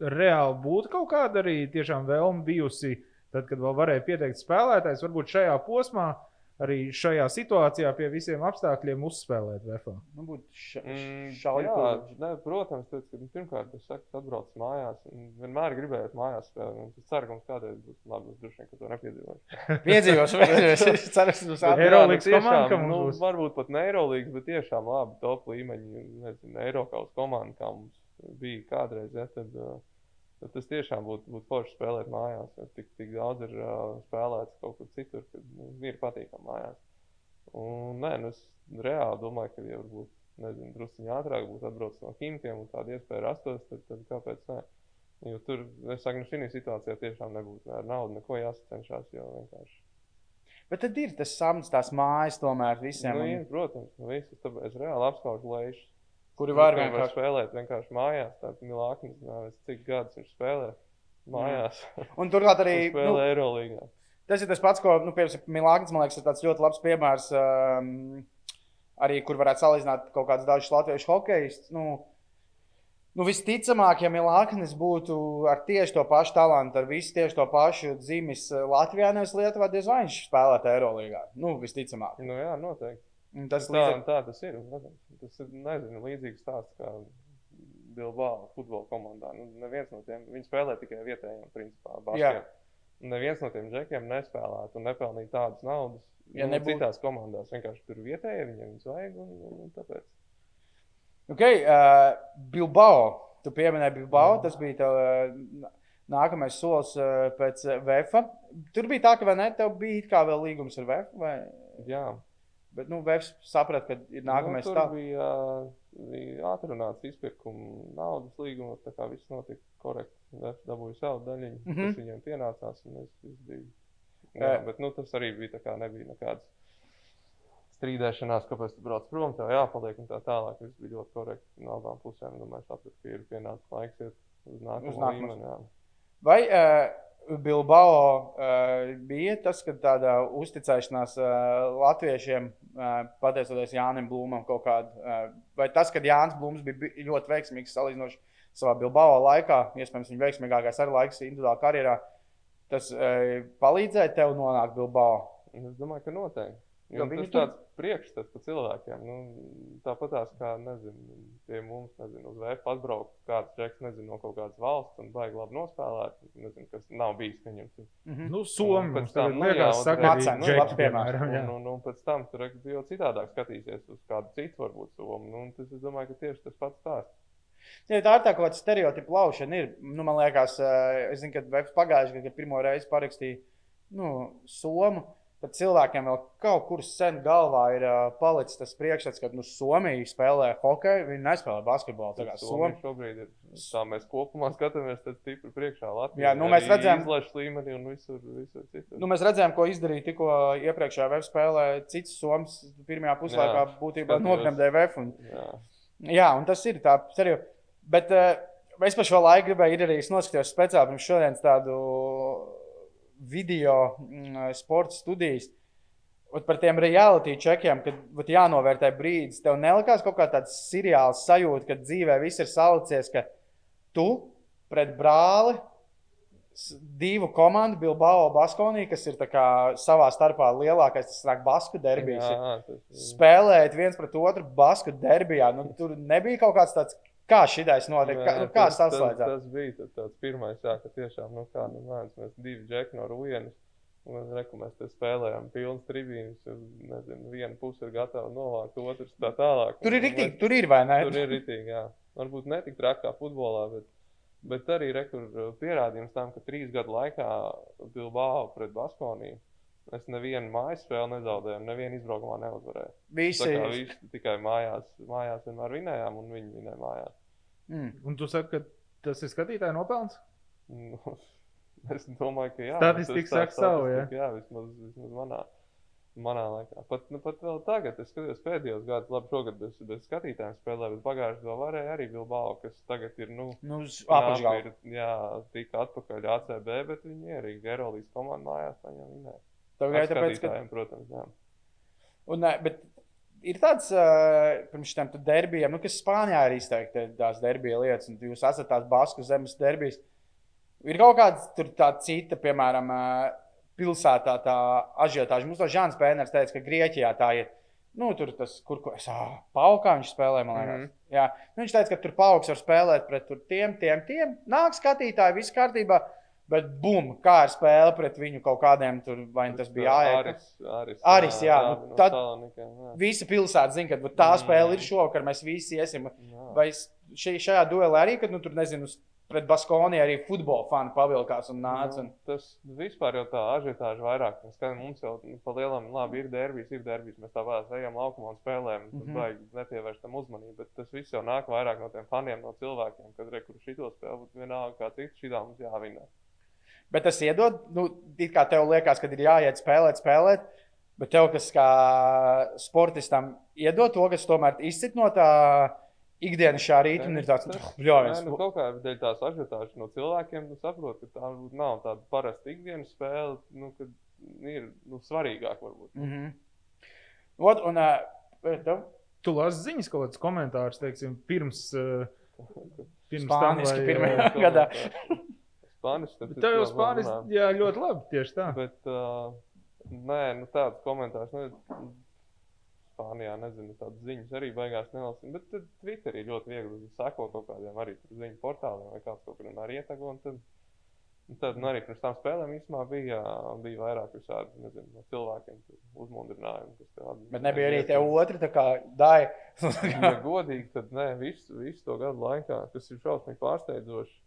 reāli būtu kaut kāda arī tiešām vēlme bijusi, tad, kad vēl varēja pieteikt spēlētājs, varbūt šajā posmā arī šajā situācijā pie visiem apstākļiem uzspēlēt VFā? Nu, būt ša, mm, jā, ne, protams, tad, kad, pirmkārt, es saku, atbrauc mājās. Vienmēr gribēju mājās spēlēt. Es ceru, ka mums kādreiz būs labi. Es droši vien, ka to nepiedzīvošu. Piedzīvošu, piedzīvošu. Es ceru, ka mums ir Eirolandes komanda. Nu, varbūt pat ne Eirolandes, bet tiešām labi top līmeņa, nezinu, Eiropas komanda, kā mums bija kādreiz. Ja, tad, uh, tad tas tiešām būtu būt forši spēlēt mājās. Tik, tik daudz ir uh, spēlēts kaut kur citur, kad nu, ir patīkami mājās. Un, nē, nu, es reāli domāju, ka, ja varbūt nezinu, druskuļi ātrāk būtu atbraucis no Kimkiem un tāda iespēja rastos, tad, tad kāpēc ne? Jo tur, es saku, nu, šī situācijā tiešām nebūtu ne ar naudu, neko jāsacenšas. Bet tad ir tas samts, tās mājas, tomēr visiem. Nu, un- ir, protams, nu, tāpēc es reāli apskaužu lēšus. Kuri var vienkārši vienkārši. spēlēt vienkārši mājās. Tāds Milāknis, nezinu, cik gadus viņš spēlē mājās. Un turklāt arī. Spēlē Nu, Eirolandā. tas ir tas pats, ko, nu, Milāns, man liekas, ir tāds ļoti labs piemērs. Um, arī kur varētu salīdzināt kaut kādus dažus latviešu hokejus. Nu, nu, visticamāk, ja Milāns būtu ar tieši to pašu talantu, ar visu tieši to pašu dzimis eh, Latvijā, nevis Lietuvā, diez vai viņš spēlētu Eirolandā. Nu, visticamāk. Nu, jā, noteikti. Tas Tā, līdz ar tā tas ir. Tas ir nezinu, līdzīgs stāsts kā Bilbao futbola komandā. Nu, neviens no tiem viņi spēlē tikai vietējiem, principā. Jā. Baskiem. Neviens no tiem džekiem nespēlētu un nepelnītu tādas naudas. Ja nu, nebūtu- Citās komandās vienkārši tur vietējie viņiem viņus vajag. Un, un, un tāpēc. Okay, uh, Bilbao. Tu pieminēji Bilbao. Tas bija tev, uh, nākamais solis uh, pēc uh, VF. Tur bija tā, ka ne, tev bija kā vēl līgums ar VF. Vai... Jā, Bet nu, VF saprata, ka ir nākamais nu, stāsts. bija, bija atrunāts izpirkuma naudas līgums. Tā kā viss notika korekti. Es dabūju savu daļiņu, mm Mhm. -hmm. kas viņiem pienācās. un Es, biju, jā, bet nu, tas arī bija tā kā nebija nekāds strīdēšanās, kāpēc tu brauc prom, tev jāpaliek un tā tālāk. Viss bija ļoti korekti no abām pusēm. Domāju, sapratu, ka ir pienācis laiks iet uz nākamo līmeni. Vai uh, Bilbao uh, bija tas, ka tāda uzticēšanās uh, latviešiem, uh, pateicoties Jānim Blūmam, kaut kāda, vai tas, ka Jānis Blūms bija bi- ļoti veiksmīgs salīdzinoši savā Bilbao laikā, iespējams, viņa veiksmīgākais arī laiks individuālā karjerā, tas palīdzēja tev nonākt Bilbao? Es domāju, ka noteikti. Jo viņi tas ir tāds priekšstats par cilvēkiem. Nu, tāpat tās kā, nezinu, pie mums, nezinu, uz VF atbraukt kāds džeks, nezinu, no kaut kādas valsts un baigi labi nospēlēt. Nezinu, kas nav bijis, ka viņam. Mm -hmm. Nu, Somija pēc tam, nu, liekas, Macens, Džeki, labs piemērs. piemēram. Un, un, un pēc tam tur jau citādāk skatīsies uz kādu citu, varbūt, somu. Nu, tas, es domāju, ka tieši tas pats stāsts. Ja tā ir tā kāda stereotipa laušana. Ir. Nu, man liekas, eh, es zinu, ka pagājušajā gadā, kad pirmo reizi parakstīja nu, somu, tad cilvēkiem vēl kaut kur sen galvā ir uh, palicis tas priekšstats, ka nu, Somija spēlē hokeju, viņi nespēlē basketbolu. Tā kā Somija šobrīd ir tā, mēs kopumā skatāmies tad stipri priekšā Latvijā. Jā, nu, mēs redzam- Izlašu līmenī un visur, visur citur. Nu, mēs redzējām, ko izdarīja tikko iepriekšējā VF spēlē. Cits Somijas pirmajā puslaikā būtībā skatījos. nogrimdēja VF. Un, Jā. Jā, un tas ir tā, serio. Bet uh, es par šo laiku gribēju, ir arī es noskatījos speciāli pirms šodienas tādu video mm, sporta studijas. Ot par tiem reality čekiem, kad vat, jānovērtē brīdis. Tev nelikās kaut kā tāds seriāls sajūta, ka dzīvē viss ir salicies, ka tu pret brāli, divu komandu, Bilbao Baskonī, kas ir savā starpā lielākais, tas nāk Basku derbijas. ir Jā, tas spēlēt viens pret otru basku derbijā. Nu, tur nebija kaut kāds tāds, kā šitais notiek, kā, nu, kā tas, tas tas, tas bija tad tāds pirmais, jā, ka tiešām, nu kā, nu, mēdz, mēs divi džeki no Rūjienas, un mēs, reku, mēs te spēlējām pilnas tribīnes, nezinu, viena puse ir gatava novākt, otrs tā tālāk. Tur ir rītīgi, mēs- tur ir vai ne? Tur ir rītīgi, jā. Varbūt ne tik traki kā futbolā, bet, bet arī rekur pierādījums tam, ka trīs gadu laikā Bilbao pret Baskoniju es nevienu mājas spēli nezaudēju, un nevienu izbraukumā neuzvarēju. Tā Visi. kā visi tikai mājās, mājās vienmēr vinējām, un viņi vinēja mājās. Mm. Un tu saki, ka tas ir skatītāju nopelns? Nu, es domāju, ka jā. Statistika tā saka savu, jā. Jā, vismaz, vismaz manā, manā laikā. Pat, nu, pat vēl tagad, es skatos pēdējos gados, labi, šogad bez, bez skatītājiem spēlē, bet pagājušajā gadā varēja arī Bilbao, kas tagad ir, nu, Nu, apakšgalā. ir, jā, tika atpakaļ ACB, bet viņi arī Gerolīs komandu mājās paņem vinēja. Tikai Ar tāpēc, ka. protams, jā. Un, ne, bet ir tāds, uh, pirms tam derbijiem, nu, kas Spānijā ir izteikti tās derbija lietas, un jūs esat tās Basku zemes derbijas. Ir kaut kāda cita, piemēram, pilsētā tā ažiotāža. Mums to Žāns Pēners teica, ka Grieķijā tā ir. Nu, tur tas, kur ko es ah, paukā viņš spēlē, man liekas. Mm. -hmm. Jā, nu, viņš teica, ka tur pauks var spēlēt pret tiem, tiem, tiem. Nāk skatītāji, viss kārtībā. Bet, bum, kā ar spēli pret viņu kaut kādiem tur, vai nu tas bija. Aris, Aris, Aris, jā, nu, no tad- jā. Visa pilsēta zina, ka tā Mm. spēle ir šovakar, mēs visi iesim. Jā. Vai šī, šajā duelī arī, kad nu, tur nezinu, pret Baskoniju arī futbola fani pavilkās un nāca. Un... Nu, tas vispār jau tā ažiotāža vairāk. Mēs skatāmies, mums jau nu, pa lielam, labi, ir derbijas, ir derbijas. Mēs tāpat ejam laukumā un spēlējam. Tad mm -hmm. baigi nepievēršam uzmanību. Bet tas viss jau nāk vairāk no tiem faniem, no cilvēkiem, kad re, kur šito spēli būtu vienalga kā citu, šitā mums jāvinē. Bet tas iedod, nu, it kā tev liekas, ka ir jāiet spēlēt, spēlēt. Bet tev, kas kā sportistam, iedod to, kas tomēr izcit no tā ikdienas šā rīta ir tāds - bļaujams. Nu, kaut kā dēļ tās ažiotāžas no cilvēkiem, nu, saprot, ka tā nav tāda parasta ikdienas spēle, nu, kad ir nu, svarīgāk varbūt. Mm -hmm. Ot, un, uh? Tu lasi ziņas kaut kādus komentārus, teiksim, pirms, uh, pirms Spāniski tam, vai, pirmajā gadā. Spāniski. Tev jau spāniski, jā, ļoti labi, tieši tā. Bet, uh, nē, nu tāds komentārs, nu, Spānijā, nezinu, tādas ziņas arī beigās nelasīju. Bet tad Twitterī ļoti viegli sekot kaut kādiem arī ziņu portāliem vai kāds kaut kur arī ietago. Tad, tad nu, arī pirms tam spēlēm īstenībā bija, bija vairāk visādi nezinu, no cilvēkiem uzmundrinājumi. Tādi, bet nebija arī tie otri, tā kā daļa. ja godīgi, tad nē, visu, visu to gadu laikā, tas ir šausmīgi pārsteidzoši.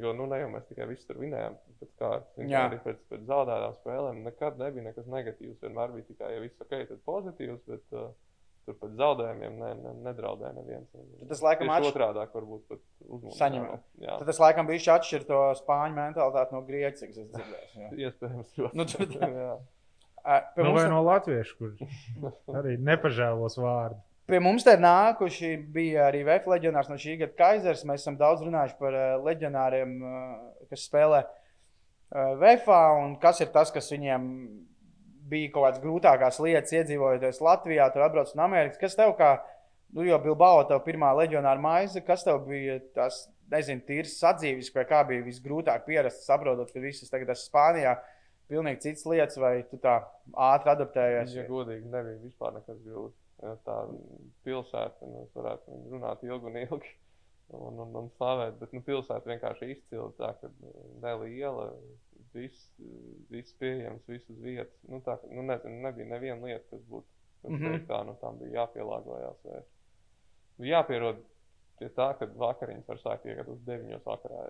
Jo nu, ne jau mēs tikai visu tur vinējām, pēc kārtas. Arī pēc, pēc zaudētām spēlēm nekad nebija nekas negatīvs. Vienmēr bija tikai, ja viss ok, tad pozitīvs. Bet, uh, Tur pēc zaudējumiem ne, ne, nedraudēja neviens. Tas laikam ir atš... otrādi, varbūt pat uzmanīgi. Tad tas laikam bija atšķirts to spāņu mentalitāti no grieķu, cik es dzirdēju. Iespējams, ļoti. Nu, tad, jā. Uh, nu, vai no latviešu, kur arī nepažēlos vārdu. Pie mums te ir nākuši bija arī VF leģionārs no šī gada Kaisers. Mēs esam daudz runājuši par uh, leģionāriem, uh, kas spēlē uh, VF, un kas ir tas, kas viņiem bija kaut kādas grūtākās lietas, iedzīvojoties Latvijā, tur atbrauc no Amerikas. Kas tev kā, nu, jo Bilbao tev pirmā leģionāra maize, kas tev bija tas, nezinu, tīrs sadzīves, pie kā bija visgrūtāk pierast, saprotot, ka visas tagad esmu Spānijā. Pilnīgi citas lietas, vai tu tā ātri adaptējies? Ja godīgi, nebija vispār nekas grūts tā pilsēta, mēs varētu runāt ilgi un ilgi un, un, un slavēt, bet nu, pilsēta vienkārši izcila tā, ka neliela, viss, viss pieejams, viss uz vietas. Nu, tā, nu, nezinu, nebija neviena lieta, kas būtu, mm -hmm. tā, nu, tam bija jāpielāgojās. Vai, nu, jāpierod pie tā, ka vakariņas var sākt iegūt uz deviņos vakarā.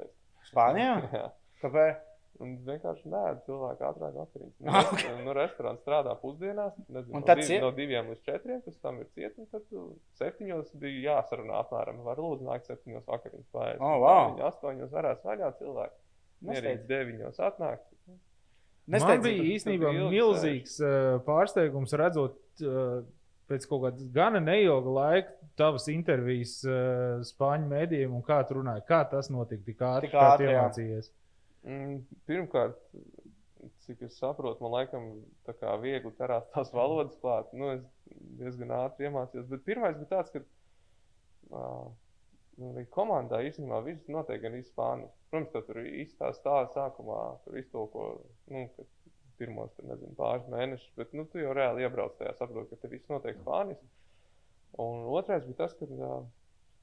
Spānijā? Jā. Kāpēc? Un vienkārši nē, cilvēki ātrāk vakariņas. Nu, Ah, ok. nu, restorāns strādā pusdienās, nezinu, Un no, tad div, no diviem līdz četriem, kas tam ir ciet, un tad tu septiņos bija jāsarunā apmēram. Var lūdzu nākt septiņos vakariņas pārējais. Oh, wow. Astoņos varēs vaļā cilvēki. Mierīgi deviņos atnākt. Man Nesteidz. bija īstenībā milzīgs uh, pārsteigums redzot uh, pēc kaut kāda gana neilga laika tavas intervijas uh, spāņu mēdījiem un kā tu runāji. Kā tas notika tik ātri, kā tu jā. Mm, pirmkārt, cik es saprotu, man laikam tā kā viegli ķerās tās valodas klāt. Nu, es diezgan ātri iemācījos. Bet pirmais bija tāds, ka uh, komandā īstenībā viss notiek gan spāniski. Protams, tur īstā stāsta sākumā tur iztulko, nu, pirmos, tur, nezinu, pāris mēnešus, bet nu, tu jau reāli iebrauc tajā, saproti, ka te viss notiek spāniski. Un otrais bija tas, ka uh,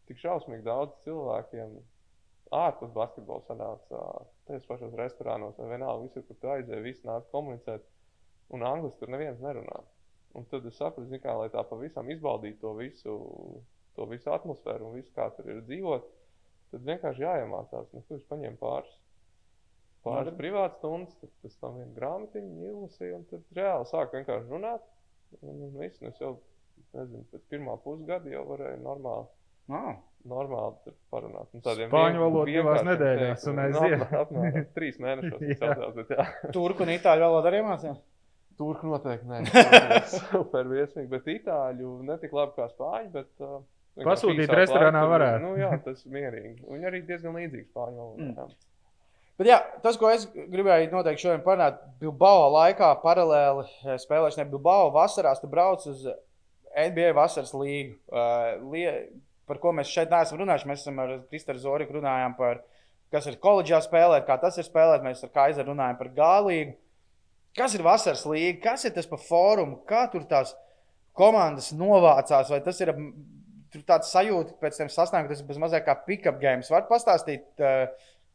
tik šausmīgi daudz cilvēkiem ārpus basketbola sanāca tajos pašos restorānos vai vienalga, visur, kur tu aizēji, visi nāca komunicēt, un angliski tur neviens nerunā. Un tad es sapratu, kā, lai tā pavisam izbaudītu to visu, to visu atmosfēru un visu, kā tur ir dzīvot, tad vienkārši jāiemācās. Nu, kurš paņem pāris, pāris privātas stundas, tad pēc tam vienu grāmatiņu izlasīju, un tad reāli sāk vienkārši runāt. Un, un viss, un es jau, nezinu, pēc pirmā pusgada jau varēju normāli Oh. Normāli parunāt. Nu, tādiem Spāņu vien- valodu divās nedēļās un teikumiem. aiziet. Nu, apmēram- Trīs mēnešos. Jā. Turku un itāļu valodu arī mācījās. Turku noteikti nē. Super viesmīgi, bet itāļu ne tik labi kā spāņu. Bet, uh, Pasūtīt restorānā varētu. Nu, jā, tas ir mierīgi. Viņi arī diezgan līdzīgi spāņu valodā. Mm. Bet jā, tas, ko es gribēju noteikti šodien parunāt, Bilbao laikā paralēli eh, spēlēšanai Bilbao vasarās, tu brauc uz NBA vasaras līgu. Uh, par ko mēs šeit neesam runājuši. Mēs esam ar Kristēnu Zoriku runājām par, kas ir koledžā spēlēt, kā tas ir spēlēt. Mēs ar Kaiseru runājam par gālīgu. Kas ir vasaras līga, kas ir tas pa fórumu, kā tur tās komandas novācās, vai tas ir tāds sajūta pēc tam sasniegta, tas ir mazliet kā pick-up games. Var pastāstīt uh,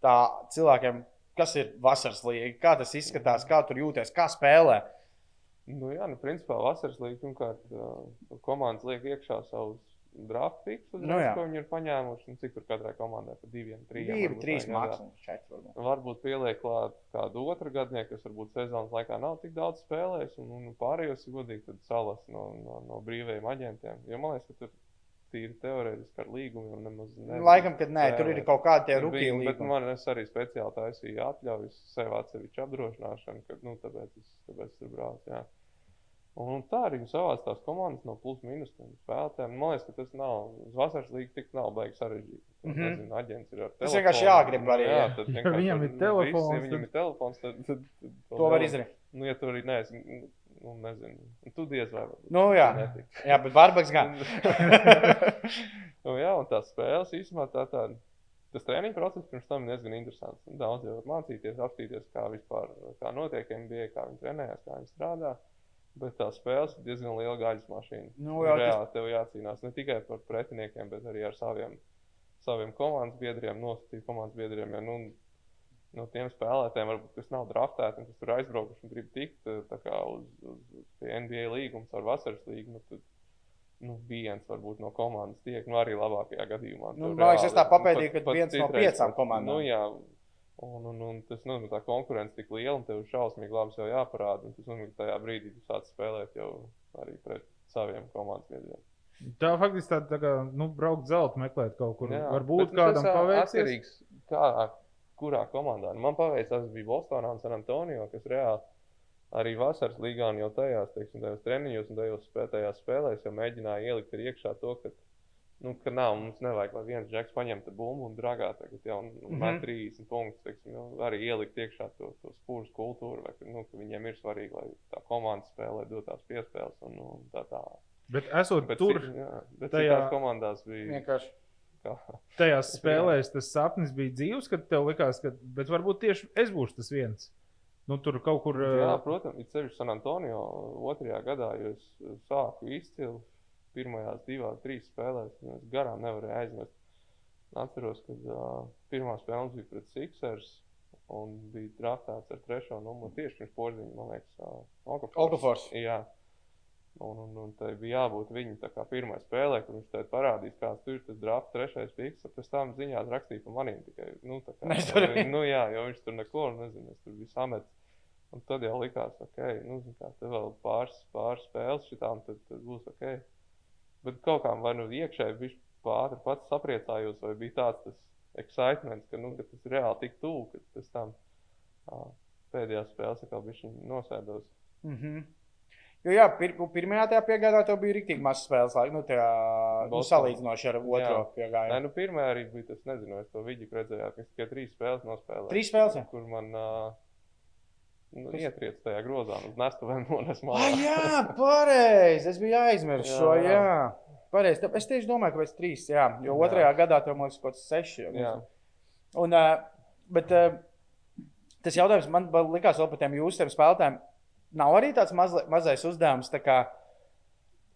tā cilvēkiem, kas ir vasaras līga, kā tas izskatās, kā tur jūties, kā spēlē. Nu, jā, nu, principā vasaras līnija pirmkārt uh, komandas liek iekšā savus draft uzreiz, Nu jā. ko viņi ir paņēmuši, un cik tur katrai komandai pa diviem, trim. Divi, trīs maksimums, četri. varbūt. Varbūt pieliek klāt kādu otru gadnieku, kas varbūt sezonas laikā nav tik daudz spēlējis, un, un pārējos, godīgi, tad salas no, no, no brīvajiem aģentiem. Jo man liekas, ka tur tīri teorētiski ar līgumiem nemaz ne. Laikam, kad nē, tur ir kaut bija, bet līgumi. man arī speciāli taisīju atļaujas sev atsevišķu apdrošināšanu, ka, nu, tāpēc es, tāpēc es tur braucu. Un tā arī savās tās komandas no plus mīnus tiem spēlētājiem. Man liekas, ka tas nav, uz vasaras līga tik nav baigi sarežģīti. Mm. -hmm. Nezinu, aģents ir ar Tas telefonu. vienkārši jāgrib arī, Jā, tad viņam var- ir nu, telefons, Visi, ja tad- viņam ir telefons, tad, tad, tad To var vēl- izdarīt. Nu, ja tu arī neesi, nu, nezinu, tu diez vai. Nu, jā. Jā, bet Barbaks gan. nu, jā, un tās spēles īstenībā tā tāda. Tas treniņu process pirms tam ir diezgan interesants. Daudz jau var mācīties, apstīties, kā vispār kā notiek NBA, kā viņi trenējas, kā viņi strādā. Bet tās spēles ir diezgan liela gaļas mašīna. Nu, jā, tas- Reāli tev jācīnās ne tikai par pretiniekiem, bet arī ar saviem, saviem komandas biedriem, nosacīt komandas biedriem. Jo, nu, no tiem spēlētājiem, varbūt, kas nav draftēti kas tur aizbraukuši un grib tikt eh, tā uz, uz, uz NBA līguma, ar vasaras līgumu, tad nu, viens varbūt no komandas tiek, nu arī labākajā gadījumā. Nu, man liekas, reāli tā papētīju, pat- ka viens no piecām komandām. Nu, jā, un, un, un tas nu, tā konkurence tik liela, un tev ir šausmīgi labi jau jāparāda. Tas nozīmē, ka tajā brīdī tu sāc spēlēt jau arī pret saviem komandas biedriem. Tā faktiski tā, tā kā nu, braukt zelta meklēt kaut kur. Jā, Varbūt bet, nu, kādam paveiksies. atkarīgs, Kā, kurā komandā? Nu, man paveicās, tas bija Bostonā un San Antonio, kas reāli arī vasaras līgā un jau tajās, teiksim, tajos treniņos un tajos spē, tajās spēlēs jau mēģināja ielikt iekšā to, ka, nu, ka nav, mums nevajag, lai viens džeks paņemtu bumbu un dragā tagad jau mm Mhm. -hmm. 30 punktus, teiksim, jau arī ielikt iekšā to, to spūžu kultūru, vai, ka, nu, ka viņiem ir svarīgi, lai tā komanda spēlē, dot tās piespēles un, un tā tā. Bet esot Bet, tur, cit- jā, bet tajā- komandās bija. Vienkārši. Kā, tajās spēlēs, tas sapnis bija dzīves, kad tev likās, ka bet varbūt tieši es būšu tas viens. Nu, tur kaut kur. Jā, protams, ir sevišķi San Antonio otrajā gadā, jo es sāku izcili pirmajās divās, trīs spēlēs. Es garām nevarēju aizmest. Atceros, ka uh, pirmā spēle bija pret Sixers. Un bija draftēts ar trešo numuru tieši pirms porziņa, man liekas, uh. Jā. Un, un, un tai bija jābūt viņa pirmā spēlē, kur viņš teica, parādīs, kāds tur ir tas drafts, trešais piks. Pēc tam ziņās rakstīja par maniem tikai. Nu, kā, Mēs arī. nu, jā, jo viņš tur neko, nezinu, es tur biju samets. Un tad jau likās, ok, nu, kā, te vēl pāris, pāris spēles šitām, tad, tad būs ok. Bet kaut kā vai nu iekšēji viņš pāri pats sapriecājos, vai bija tāds tas excitements, ka, nu, ka tas reāli tik tuvu, ka pēc tam ā, pēdējās spēles atkal bija nosēdos. Mm -hmm. Jo, jā, pir, pirmajā tajā piegādā tev bija rīktīgi maz spēles laika. Nu, tajā, nu, salīdzinoši ar otro Jā. Nē, piegājumu. nu, pirmā arī bija tas, nezinu, es to vidīju redzēju, ka tikai trīs spēles nospēlēju. Trīs spēles, jā? Kur man uh, nu, ietriec tajā grozā, uz nestuvēm un es Ah, malā. jā, pareizi. Es biju aizmirsis Jā, šo. jā. Jā. Pareizi. Tā- Es tieši domāju, ka pēc trīs, jā. Jo Jā. otrajā gadā tev, man liekas, kaut kas seši. Jā. Un, uh, bet uh, tas jautājums man likās vēl par tiem jūsu spēlētājiem. Nav arī tāds mazli, mazais uzdevums tā kā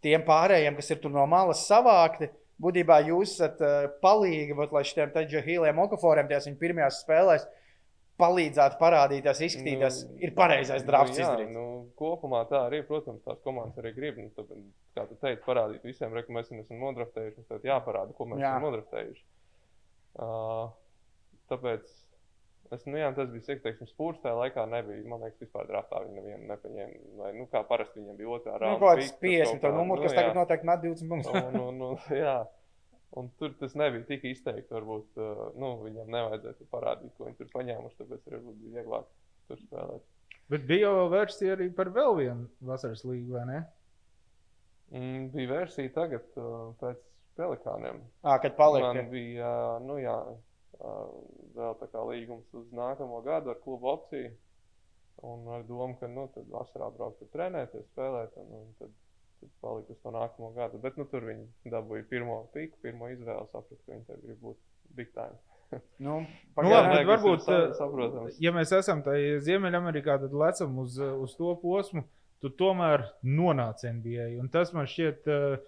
tiem pārējiem, kas ir tur no malas savākti. Būtībā jūs esat uh, palīgi, būt, lai šiem Džahīliem, Okaforiem, tajās viņa pirmajās spēlēs palīdzētu parādīties, izskatīties, nu, ir pareizais drafts jā, izdarīts. nu, kopumā tā arī, protams, tās komandas arī grib. Nu, tāpēc, kā tu teici, parādīt visiem, re, ka mēs viņus esam nodraftējuši. Tad jāparāda, ko mēs Jā. esam nodraftējuši. Uh, tāpēc es, nu, jā, tas bija cik, teiksim, spūrs tajā laikā nebija. Man liekas, vispār draftā viņi nevienu nepaņēma. Vai, nu, kā parasti viņiem bija otrā Nu, raunda. kaut kāds pika, kaut 50 to kā- numuru, kas nu, jā. tagad noteikti met 20 punktus. un, un, un, jā. Un tur tas nebija tik izteikti. Varbūt uh, nu, viņam nevajadzētu parādīt, ko viņi tur paņēmuši. Tāpēc arī bija vieglāk tur spēlēt. Bet bija jau versija arī par vēl vienu vasaras līgu, vai ne? Mm, bija versija tagad uh, pēc pelikāniem. À, kad paliek. Man bija uh, nu, jā, uh, vēl tā kā līgums uz nākamo gadu ar klubu opciju. Un ar domu, ka nu, tad vasarā braukt tur trenēties, spēlēt. Un, un tad, tad palika uz to nākamo gadu. Bet nu, tur viņi dabūja pirmo piku, pirmo izvēli. Sapratu, ka viņi tur grib būt big time. Nu, Nu, pagaidām. labi, tas ir varbūt, eh, saprotams. ja mēs esam tajā Ziemeļamerikā, tad lecam uz, eh, uz to posmu. Tu tomēr nonāci NBA. Un tas man šķiet, eh,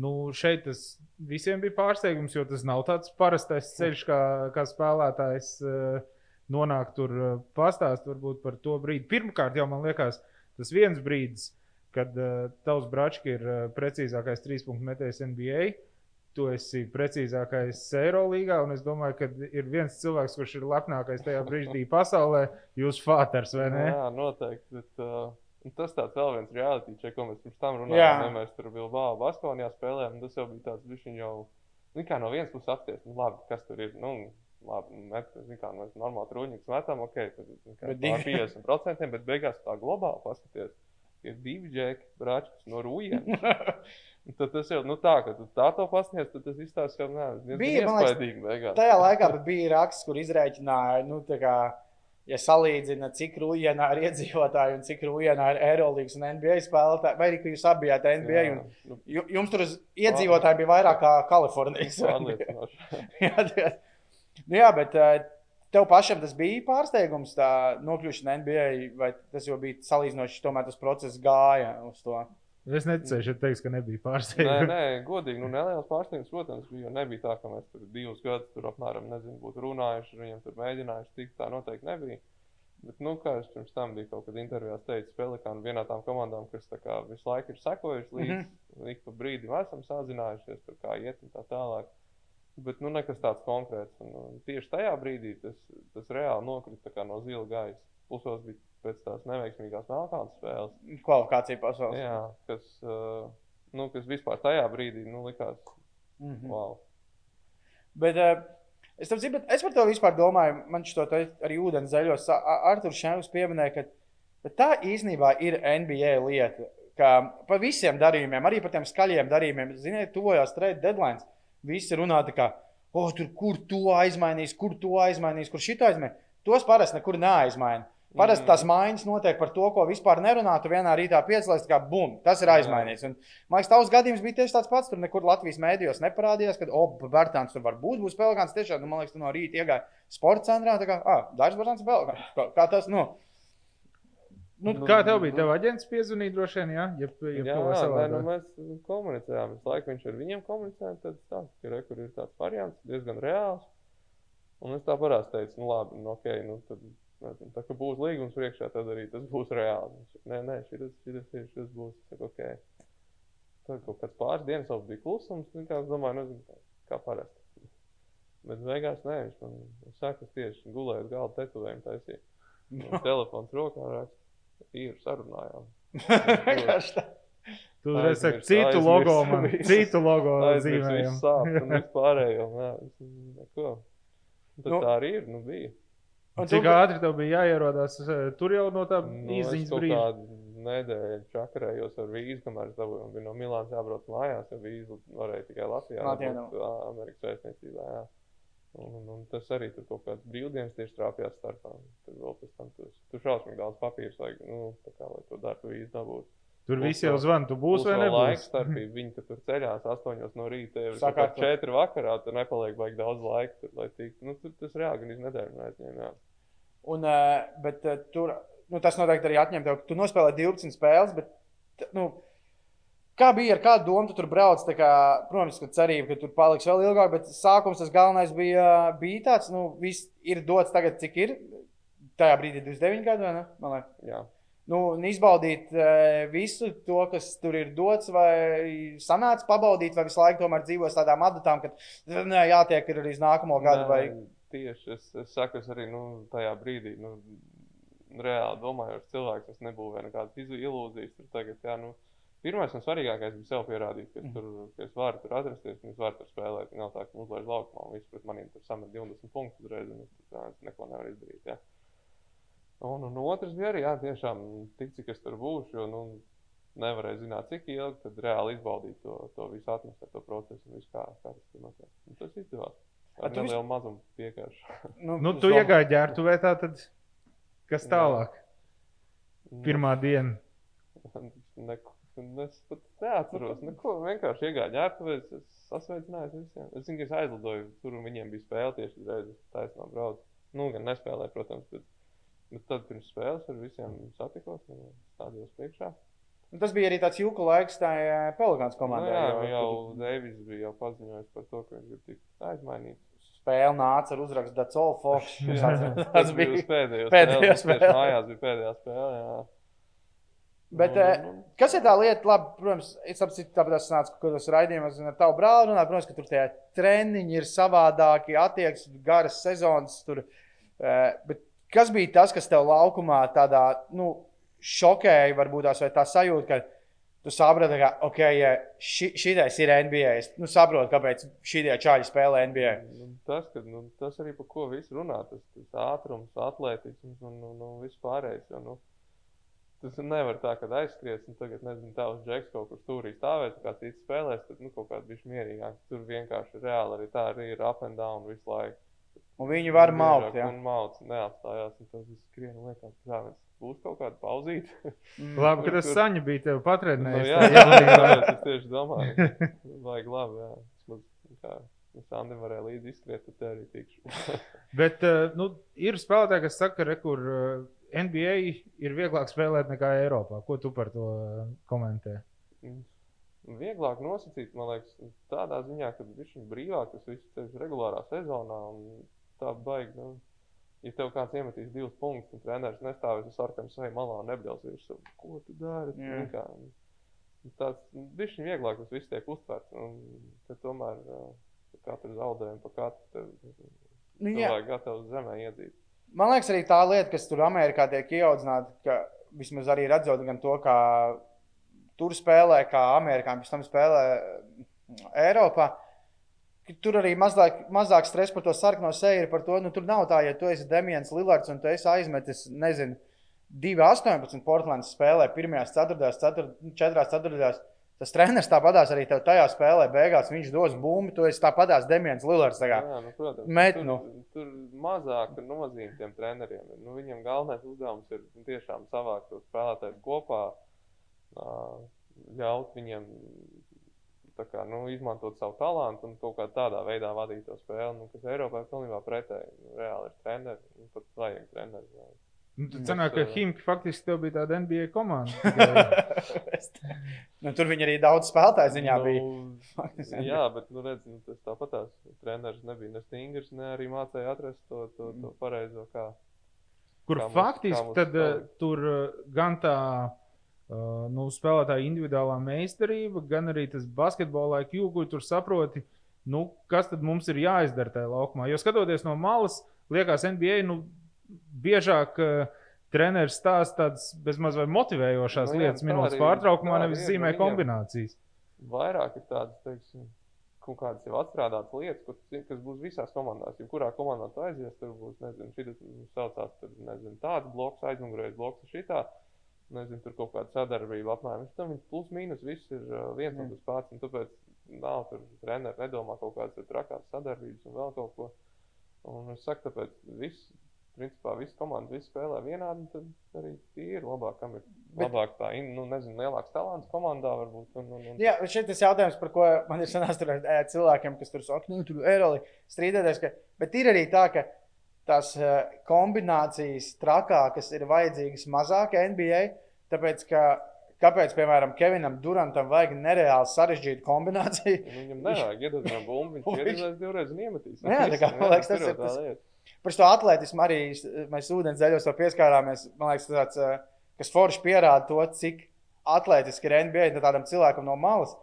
nu, šeit tas visiem bija pārsteigums, jo tas nav tāds parastais ceļš, kā, kā spēlētājs nonāk tur pastāst varbūt par to brīdi. Pirmkārt, jau man liekas, tas viens brīdis, kad uh, tavs brački ir uh, precīzākais trīs punktu metējs NBA. tu esi precīzākais Eirolandā, un es domāju, ka ir viens cilvēks, kurš ir lepnākais tajā brīdī pasaulē, jūsu fāters, vai ne? Jā, noteikti. Bet, uh, tas tāds vēl viens reality check, ko mēs pirms tam runājām. Ja mēs tur Bilbao Baskonijā spēlējām, tas jau bija tāds viņš jau, nu, kā no vienas puses apties, nu, labi, kas tur ir. Nu, Labi, met, kā, mēs normāli trūņķus metam, ok, tad ir 50%, bet beigās tā globāli paskaties. Ir divi džeki, brāčkas no rūjiem. Tad tas jau nu, tā, ka tu tā to pasniedz, tad tas izstāsta, ka nē, tas bija iespaidīgi beigās. Tajā laikā bija raksts, kur izrēķināja, nu, tā kā, ja salīdzina, cik rūjienā ir iedzīvotāji un cik rūjienā ir Eirolandes un NBA spēlētāji, vai arī jūs abi bijāt NBA. Jā, un, nu, jums tur iedzīvotāji bija vairāk kā Kalifornijas. jā, tā, nu, jā, bet tev pašam tas bija pārsteigums, tā nokļūšana NBA, vai tas jau bija salīdzinoši, tomēr tas process gāja uz to. Es neticēju, ja teiks, ka nebija pārsteigums. Nē, nē, godīgi, nu, neliels pārsteigums, protams, bija. Nebija tā, ka mēs tur divus gadus tur apmēram nezinu, būtu runājuši, viņiem tur mēģinājuši tikt. Tā noteikti nebija. Bet, nu, kā es pirms tam biju kaut kad intervijās teicis, Pelikāna vienā no tām komandām, kas kā, visu laiku ir sekojuši līdzi, mm -hmm. ik pa brīdim esam sazinājušies, tur kā iet un tā tālāk. Bet, nu, nekas tāds konkrēts. Un, un tieši tajā brīdī tas, tas reāli nokrita no zila gaisa. Plusos bija pēc tās neveiksmīgās Melnkalnes spēles. Kvalifikācija pasaules. Jā, kas, uh, nu, kas vispār tajā brīdī nu, likās. Mm -hmm. wow. Bet, uh, es, zinu, es par to vispār domāju. Man ka arī ūdens zaļos Arthurs Šēns pieminēja, ka tā īstenībā ir NBA lieta. Ka pa visiem darījumiem, arī par tiem skaļiem darījumiem, ziniet, tuvojās trade deadlines. Visi runā tā kā, oh, tur, kur to aizmainīs, kur to aizmainīs, kur šito aizmainīs. Tos parasti nekur neaizmaina. Parasti tās maiņas notiek par to, ko vispār nerunā. Tu vienā rītā piecēlies, kā bum, tas ir aizmainīts. Un, man liekas, tavs gadījums bija tieši tāds pats. Tur nekur Latvijas mēdījos neparādījās, ka, oh, Bērtāns tur var būt, būs Pelgāns. Tiešām, nu, man liekas, tu no rīta iegāji sporta centrā. Tā kā, ah, Dārzs Bērtāns Pelgāns. Kā, kā tas, nu. Nu, nu, kā tev bija? Tev aģents piezvanīja droši vien, jā? Ja, ja jā, nē, nu, mēs komunicējām. Visu laiku viņš ar viņiem komunicēja. Tad tā, ka re, ir tāds variants, diezgan reāls. Un es tā parasti teicu, nu labi, nu, ok, nu tad Nezinu, tā kā būs līgums priekšā, tad arī tas būs reāli. Nē, nē, šis, šis, šis, šis būs. Saku, okay. Tad kaut kāds pāris dienas vēl bija klusums. Es domāju, nezinu, kā parasti. Bet beigās nē, viņš man saka, tieši gulēja uz galda tetovējumu taisīja. Telefons rokā raksta. Ir sarunājām. Tu redzēji, citu logo man, citu logo zīmējumu. Sāp un vispārējo. Neko. Tad nu, tā arī ir, nu bija. Un Cik ātri tev bija jāierodās? Tur jau no tā nu, izziņas brīža. Nedēļu čakarējos ar vīzu, kamēr es dabūju. Bija no Milānas jābrauc mājās, jo vīzu varēja tikai Latvijā. Latvijā. Amerikas vēstniecībā. Jā. Un, un, tas arī tur kaut kāds brīvdienas tieši trāpījās starpā. Tur vēl pēc tam tur, tur šausmīgi daudz papīru vajag, nu, kā, lai to darbu vīzu dabūtu. Tur viss jau zvana, tu būsi vai nebūsi. Laika starpība. Viņi tur ceļās astoņos no rīta, jau ir četri vakarā, tur nepaliek baigi daudz laika, tur, lai tiktu. Nu, tur tas reāli gan iznedēļ aizņēma. Un, uh, bet uh, tur, nu, tas noteikti arī atņem tev, tu nospēlēji 12 spēles, bet, nu, kā bija ar kādu domu, tu tur brauc, kā, protams, ka cerība, ka tur paliks vēl ilgāk, bet sākums tas galvenais bija, bija tāds, nu, viss ir dots tagad, cik ir, tajā brīdī 29 gadu, vai ne? Man liekas. Nu, izbaudīt uh, visu to, kas tur ir dots, vai sanāca pabaudīt, vai visu laiku tomēr dzīvos tādām adatām, ka ne, jātiek arī uz nākamo gadu. Vai tieši es, es saku, es arī nu, tajā brīdī nu, reāli domāju, ka cilvēks tas nebūvēja nekādas ilūzijas. Tur tagad, jā, nu, pirmais un svarīgākais bija sev pierādīt, ka es, mhm. tur, ka es varu tur atrasties un es varu tur spēlēt. Nav tā, ka uzlaiž laukumā un viss pret maniem tur samet 20 punktus uzreiz, un es, tā, es neko nevaru izdarīt. Jā. Un, un otrs bija arī, jā, tiešām tik cik es tur būšu, jo, nu, nevarēja zināt, cik ilgi, tad reāli izbaudīt to, to visu atmosfēru, to procesu un visu, kā, kā tas tur notiek. Un tas izdevās. Ar nelielu vis... mazumu piekāpšu. Nu, nu, tu iegāji ģērbtuvē, tā tad kas tālāk? Jā. Pirmā diena. Neko, es pat neatceros. Neko, vienkārši iegāju ģērbtuvē, es sasveicinājos visiem. Es zinu, ka es aizlidoju, tur un viņiem bija spēle tieši uzreiz, es taisnā braucu. Nu, gan nespēlēju, protams, bet, bet tad pirms spēles ar visiem satikos un stādījos priekšā. Un tas bija arī tāds jūka laiks, tā Pelikāns komandai. Nu, jā, jau, jau Deivis bija jau paziņojis par to, ka viņš grib tikt aizmainīts. Spēle nāca ar uzrakstu Fox. tas bija pēdējais. Pēdējā spēle. Mājās bija pēdējā spēle, jā. Bet, nu, kas ir tā lieta, labi, protams, es saprotu, tāpēc es nācu kaut kādos raidījumos ar tavu brāli runāju. Protams, ka tur tie treniņi ir savādāki, attieksmi, garas sezonas. Tur, eh, bet kas bija tas, kas tev laukumā tādā, nu, šokēja, varbūt tās vai tā sajūta, ka tu saproti, ka, ok, ja ši, šitais ir NBA. Es nu, saprotu, kāpēc šie čāļi spēlē NBA. Nu, tas, ka, nu, tas arī par ko viss runā, tas, tas ātrums, atletisms un, un, un viss pārējais. Jo, nu, tas nevar tā, ka aizskries un tagad, nezinu, tavs džeks kaut kur stūrī stāvēs, kā cits spēlēs, tad nu, kaut kāds bija mierīgāk. Tur vienkārši reāli arī tā arī ir up and down visu laiku. Un viņi var maukt. Ja? Un mauc, neapstājās, un tas viss skrien liekas, kā mēs būs kaut kāda pauzīte. Mm. Labi, ka tas tur- saņa bija tev Nu, patrenējis. jā, tā jā, jaunībā. tāpēc es tieši domāju, vajag labi, jā. Vismaz, kā, ja Sandim varēja līdzi izskriet, tad te arī tikšu. Bet uh, nu, ir spēlētāji, kas saka, ka kur uh, NBA ir vieglāk spēlēt nekā Eiropā. Ko tu par to uh, komentē? Vieglāk nosacīt, man liekas, tādā ziņā, ka viņš ir brīvāk, tas viss ir regulārā sezonā. un Tā baigi, nu, ja tev kāds iemetīs divus punktus, un treneris nestāvēs uz sarkanu seju malā un nebļaus virsū, ko tu dari? Nu, kā, tāds viņš ir vieglāk, tas viss tiek uztverts. Tomēr par katru zaudējumu, par katru Nu, cilvēku gatavu zemē iedzīt. Man liekas, arī tā lieta, kas tur Amerikā tiek ieaudzināta, ka vismaz arī redzot to, kā tur spēlē, kā amerikāņi pēc tam spēlē mm, Eiropā. Tur arī mazāk, mazāk stresa par to sarkano seju, to, nu, tur nav tā, ja tu esi Demians Lillards un tu esi aizmetis, nezinu, 2-18 Portlands spēlē, 1, 4, 4, 4. Tas treneris tāpatās arī tajā spēlē, beigās viņš dos bumbu, tu esi tāpatās Demians kā. Jā, nu, protams, met, tur, nu. tur mazāk nozīme tiem treneriem. Nu, viņam galvenais uzdevums ir tiešām savākt tos spēlētājus kopā, ļaut viņiem kā, nu, izmantot savu talantu un kaut kādā tādā veidā vadīt to spēli. Nu, kas Eiropā ir pilnībā pretēji. Nu, reāli ir treneri, un pat vajag treneri. Nu, tad sanāk, ka uh, Himki faktiski tev bija tāda NBA komanda. Nu, tur viņi arī daudz spēlētāju ziņā nu, bija. Jā, bet nu, redz, nu, tas tāpat tās treneris nebija ne stingrs, ne arī mācīja atrast to, to, to pareizo. Kā. Kur Kā mums- faktiski kā mums tad, uh, tur uh, gan tā uh, nu, spēlētāja individuālā meistarība, gan arī tas basketbola IQ, kur tur saproti, nu, kas tad mums ir jāizdara tajā laukumā. Jo skatoties no malas, liekas, NBA nu, biežāk. Uh, Treneris stāsta tādas bezmaz vai motivējošās Nu jā, lietas minūtes pārtraukumā, nevis zīmē nu, kombinācijas. Vairāk ir tādas, teiksim, kaut kādas jau atstrādātas lietas, kur, kas būs visās komandās. Jebkurā komandā tu aizies, tur būs, nezinu, šī saucās, tur, nezinu, tāds bloks, aizmugurējais bloks, šitā. Nezinu, tur kaut kāda sadarbība apmēram. Viņš tam plus mīnus viss ir uh, viens un Mm. tas pats. un Tāpēc nav tur treneris nedomā kaut kādas trakās sadarbības un vēl kaut ko. Un es saku, tāpēc viss, principā, visas komandas viss spēlē vienādi. Tad arī tie ir labāk, kam ir Bet- labāk tā, nu, nezinu, lielāks talants komandā varbūt. Un, un, un, Jā, šeit tas jautājums, par ko man ir sanācis tur ē, cilvēkiem, kas tur saka, nu, tur Eiroli strīdēties. Ka, bet ir arī tā, ka tās eh, kombinācijas trakākas ir vajadzīgas mazāk NBA. Tāpēc, ka, kāpēc, piemēram, Kevinam Durantam vajag nereāli sarežģītu kombināciju? Viņam nevajag iedot viņam bumbu, viņš ieredzēs divreiz un iemetīs. Jā, tā kā, man liekas, tas ir tas- Par to atletismu arī mēs ūdens to pieskārāmies. Man liekas, tas tāds, eh, kas forši pierāda to, cik atletiski ir NBA no tādam cilvēkam no malas.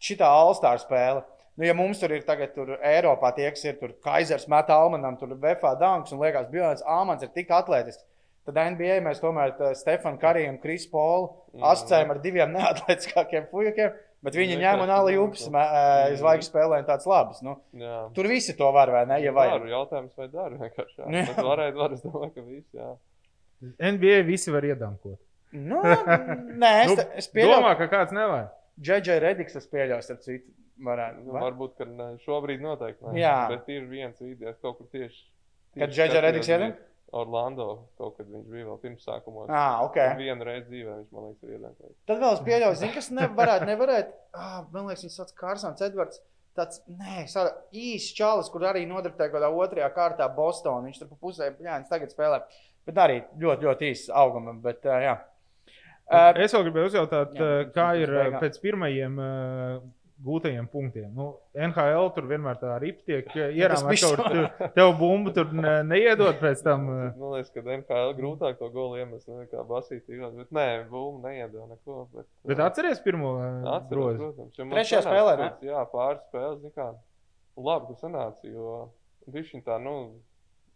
Šitā All-Star spēle. Nu, ja mums tur ir tagad, tur Eiropā tie, kas ir tur Kaisers, Meta Almanam, tur Vefā Danks un liekas, Bjorns Almans ir tik atletisks. Tad NBA mēs tomēr tā Stefanu Kariju un Krisu Polu asociējam ar diviem neatletiskākiem fujakiem, bet viņi Nu, ņem un nu, jūpas to- zvaigžņu spēlē un tāds labs. Nu, Jā. tur visi to var, vai ne? Ja vajag. Daru, jautājums, vai dara vienkārši. Jā. Jā. Varētu, var, es domāju, ka viss, jā. NBA visi var iedankot. Nu, nē, es, Nu, es pieņemu, Domā, ka kāds nevajag. Džeģe Rediks, es pieļauju, starp citu, varētu. Nu, va? varbūt, ka šobrīd noteikti ne. Jā. Bet ir viens video, es kaut kur tieši. Kad tieši Džedža Rediks skatījos, iedeva? Orlando, kaut kad viņš bija vēl pirmsākumos. Ah, ok. Vienu reizi dzīvē viņš, man liekas, ir iedēmējis. Tad vēl es pieļauju, zinu, kas nevarētu, nevarētu. Ah, man liekas, viņš sauc Kārsons Edvards. Tāds nē, īsts čalis, kur arī nodarbināja kaut kādā otrajā kārtā Bostonā. Viņš tur pa pusē, jā, tagad spēlē. Bet arī ļoti, ļoti īsts augumam. Bet, uh, jā. Uh, Es vēl gribēju uzjautāt, jā, jā, kā pirms ir pēc pirmajiem eh, gūtajiem punktiem. Nu, NHL tur vienmēr tā ripa tiek ierāmēta kaut kur. tu- Tev bumbu tur ne, neiedod pēc tam. eh, Man liekas, ka MKL grūtāk to golu iemest nekā basītī. Bet nē, bumbu neiedod neko. Bet, Bet atceries pirmo eh, Atceros, grozu. protams. man Trešajā spēlē, ne? Jā, pāris spēles. zini Kā, labi, ka sanāca, jo viņš tā, nu,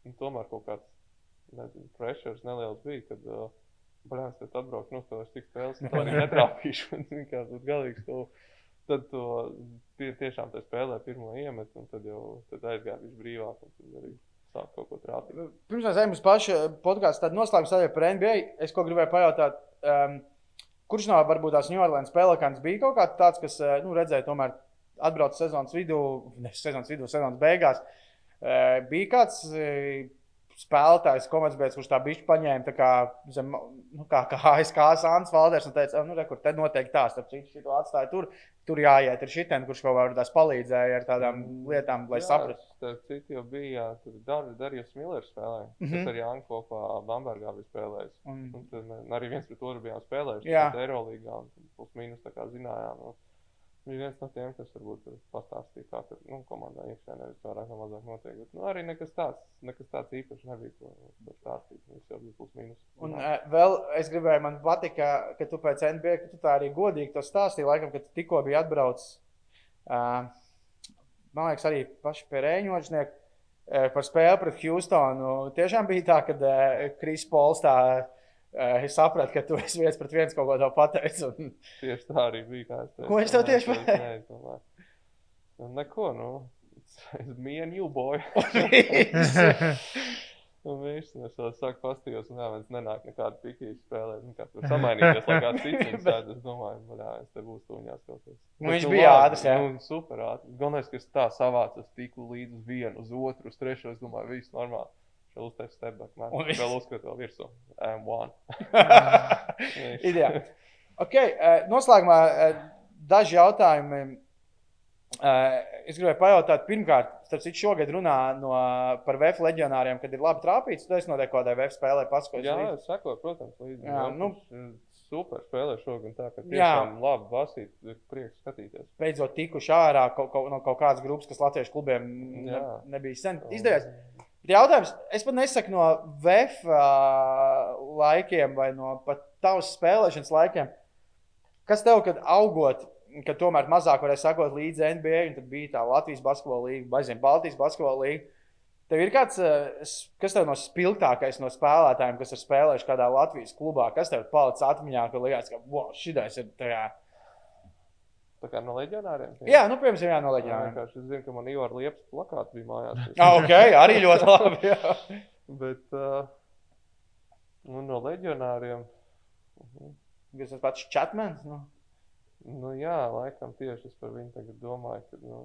nu, tomēr kaut kāds, nezinu, pressures neliels bija, kad, uh, brālis, tad atbrauc, nu, to es tik spēles, un to arī netrāpīšu. Kā, tad galīgs to, tad to tie, tiešām tā spēlē pirmo iemet, un tad jau tad aizgāja viņš brīvāk, un tad arī sāk kaut ko trāpīt. Pirms mēs ejam uz pašu podkāstu, tad noslēgums arī par NBA. Es ko gribēju pajautāt, um, kurš no varbūt tās New Orleans spēlēkāns bija kaut kāds tāds, kas eh, nu, redzēja, tomēr atbrauc sezonas vidū, ne sezonas vidū, sezonas beigās. Uh, bija kāds uh, spēlētājs, komandas kurš tā bišķi paņēma tā kā, zem, nu, kā, kā ASK Sāns Valders un teica, "Ah, nu, re, kur te noteikti tā, starp citu, šito atstāja tur. Tur jāiet ar šitiem, kurš kaut kā tās palīdzēja ar tādām lietām, lai saprastu. Starp citu, jau bija, Dar, Darījus Millers spēlēja, mm Mhm. -hmm. kas ar Jānu kopā Bambergā bija spēlējis. Un, Un tad arī viens pret otru bijām spēlējuši. Jā. Jā, Eirolandā. Plus mīnus tā kā zinājām. Nu, viņš viens no tiem, kas varbūt pastāstīja, kā tur nu, komandā iekšā nevis vairāk vai mazāk notiek. Bet, nu, arī nekas tāds, nekas tāds īpašs nebija, ko, ko stāstīt. Viņš jau bija plus mīnus. Un uh, vēl es gribēju, man patika, ka tu pēc NBA, ka tu tā arī godīgi to stāstīji, laikam, kad tu tikko biji atbraucis. Uh, man liekas, arī paši pie Rēņoģinieku uh, par spēli pret Houstonu. Tiešām bija tā, ka uh, Kris Pols tā uh, saprata, ka tu esi viens pret viens kaut ko tādu pateicis. Un... Tieši tā arī bija. es teicu. Ko viņš tev tieši pateica? Nu, Neko, nu. And you, boy. Un viņš es vēl sāku pastījos, un viens nenāk nekādu pikīšu spēlēt. Nu, kā tur samainīties, lai kāds cits viņu sēd. Es domāju, ka jā, es te būšu tuņās kaut kas. Nu, viņš bija ātrs, jā. Nu, super ātrs. Galvenais, ka es tā savācos tiku līdz uz vienu, uz otru, uz trešo. Es domāju, viss normāli. Šeit uztaisīt step back, man. Un. Vēl uzskatu vēl virsū. I'm one. Ideāli. Okay, uh, noslēgumā uh, daži jautājumi. Uh, es gribēju pajautāt, pirmkārt, starp citu, šogad runā no, par VF leģionāriem, kad ir labi trāpīts. Tu esi kaut kādā VF spēlē paskaidrojis. Jā, es sekoju, protams, līdzi. Jā, nu- Super spēlē šogad, tā ka Jā. tiešām labi basīt, prieks skatīties. beidzot tikuši ārā kaut, kaut, no kaut kādas grupas, kas Latvijas klubiem ne, Jā. nebija sen izdevies. Bet Jautājums, es pat nesaku no VF uh, laikiem vai no pat tavas spēlēšanas laikiem. Kas tev, kad augot, kad tomēr mazāk varēja sakot līdzi NBA, un tad bija tā Latvijas basketbola līnija, vai zem Baltijas basketbola līnija. Tev ir kāds, s- kas tev no spilgtākais no spēlētājiem, kas ir spēlējuši kādā Latvijas klubā, kas tev ir palicis atmiņā, ka liekas, ka wow, šis ir tajā. Tā kā no leģionāriem. Jā, nu, piemēram, jā, no Jā, leģionāriem. es zinu, ka man Ivar Liepas plakāts bija mājās. Ah, ok, arī ļoti labi. Jā. Bet, uh, nu, no leģionāriem. mhm. Jūs esat pats Chatmans. Nu. Nu, jā, laikam tieši es par viņu domāju, ka, nu,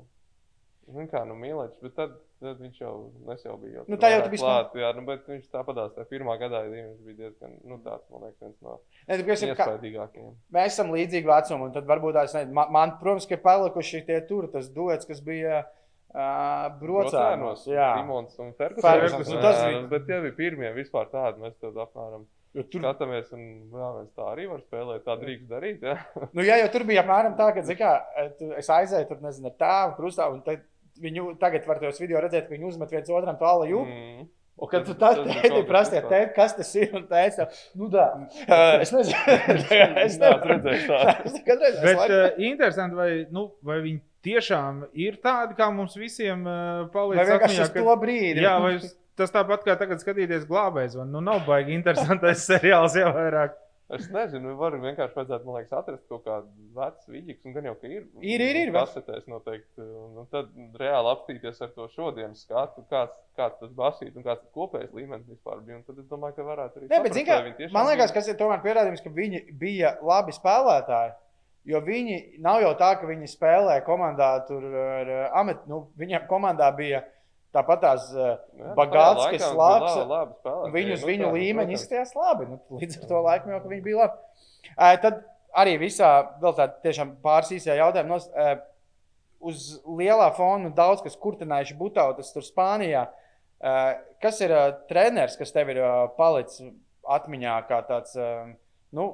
nu kā, nu, mīlēts, bet tad, tad viņš jau, es jau biju. Nu, tur tā jau biji klāt, jā, nu, bet viņš tāpatās, tā pirmā gadā, ja viņš bija diezgan, nu, tāds, man liekas, viens no Ne, piemēram, kā, iespaidīgākajiem. mēs esam līdzīgi vecumi, un tad varbūt tās, ne, man, man, protams, ka ir palikuši tie tur, tas duets, kas bija uh, brocēnos. Jā, Simons un Fergusons. nu, tas bija- Bet tie bija pirmie vispār tādi, mēs tad apmēram jo tur, skatāmies, un mēs tā arī var spēlēt, tā drīkst darīt, jā. nu, jā, jo tur bija apmēram tā, ka, kā, es aizēju tur, nezinu, ar tēvu, krustā, un tad viņu tagad var tos video redzēt, ka viņi uzmet viens otram to ala jūpu. Mm. Un kad tu tas bija tēti kaut kas tas ir, un teica, nu tā, es nezinu, es Neesmu redzējis tādu. Es nekad redzēju, es Bet uh, interesanti, vai, nu, vai viņi tiešām ir tādi, kā mums visiem uh, paliek Vai vienkārši atmiņā, uz ka- to brīdi? Jā, vai tas tāpat kā tagad skatīties glābējs, vai nu nav baigi interesantais seriāls jau vairāk. Es nezinu, var vienkārši vajadzētu, man liekas, atrast kaut kādu vecu viļņu, un gan jau, ka ir. Ir, ir, ir, bet- Kasetēs noteikti. Un, un tad reāli apstīties ar to šodienas skatu, kāds, kāds tas basīt un kāds tas kopējais līmenis vispār bija. Un tad es domāju, ka varētu arī. Bet, saprast, zini kā, man liekas, kas ir tomēr pierādījums, ka viņi bija labi spēlētāji. Jo viņi nav jau tā, ka viņi spēlē komandā tur ar amet, nu, viņiem komandā bija tāpat tās nu, bagāts, tajā kas labs, labi uz nu, viņu tā, nu, protams. izskatījās labi. Nu, līdz ar to laikam jau, viņi bija labi. Uh, tad arī visā vēl tiešām pāris īsajā jautājumā. Uh, uz lielā fona daudz kas kurtinājuši Butautas tur Spānijā. Kas ir treneris, kas tev ir palicis atmiņā kā tāds, nu,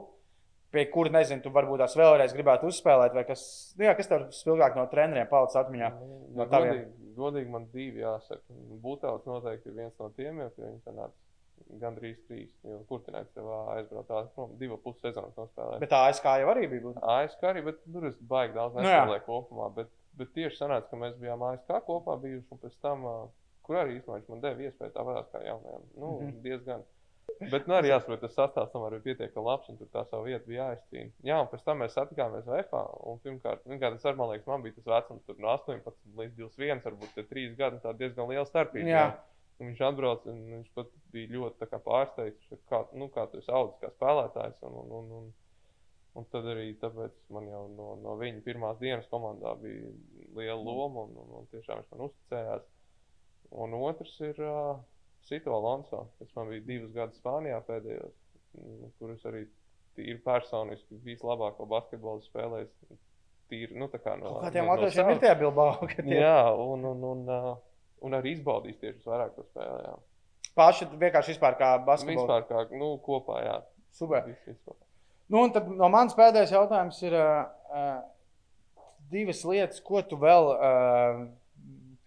pie kura, nezinu, tu varbūt tās vēlreiz gribētu uzspēlēt, vai kas, nu, jā, kas tev spilgāk no treneriem palicis atmiņā? No No taviem. godīgi, godīgi man divi jāsaka. Būtēls noteikti ir viens no tiem, jo pie viņa sanāca gandrīz trīs. Jo Kurtinēts tev aizbraukt divu pus sezonas nospēlēt. Bet tā ASK jau arī bija. ASK arī, bet tur es baigi daudz Nu nespēlēju kopumā. Bet, bet tieši sanāca, ka mēs bijām ASK kopā bijuši un pēc tam, kur arī īstenībā viņš man deva iespēju tāpat kā jaunajam. Nu, mm -hmm. diezgan. Bet, nu, arī jāsaprot, tas sastāvs tomēr bija pietiekami labs, un tur tā savu vietu bija jāizcīna. Jā, un pēc tam mēs satikāmies un pirmkārt, pirmkārt tas arī, man liekas, man bija tas vecums, tur no 18 līdz 21, varbūt tie 3 gadi, tā diezgan liela starpība. Jā. Un viņš atbrauca, un viņš pat bija ļoti pārsteigts, kā, nu, kā tu esi audzis kā spēlētājs. Un, un, un, un, un tad arī tāpēc man jau no, no viņa pirmās dienas komandā bija liela loma, un, un, un tiešām viņš man uzticējās. Un otrs ir uh, Sito Alonso, kas man bija divus gadus Spānijā pēdējos, mm, kurus arī tīri personiski vislabāko basketbolu spēlējis. Tīri, nu, tā kā no, Kā tiem no- no latviešiem ir savas- tie Bilbao? tie Jā, un, un, un, uh, un arī izbaudījis tieši vairāk to spēlē. Jā. Paši vienkārši vispār kā basketbols. Vispār kā nu, kopā, jā. Super. Nu, un tad no manas pēdējais jautājums ir uh, uh, divas lietas, ko tu vēl uh,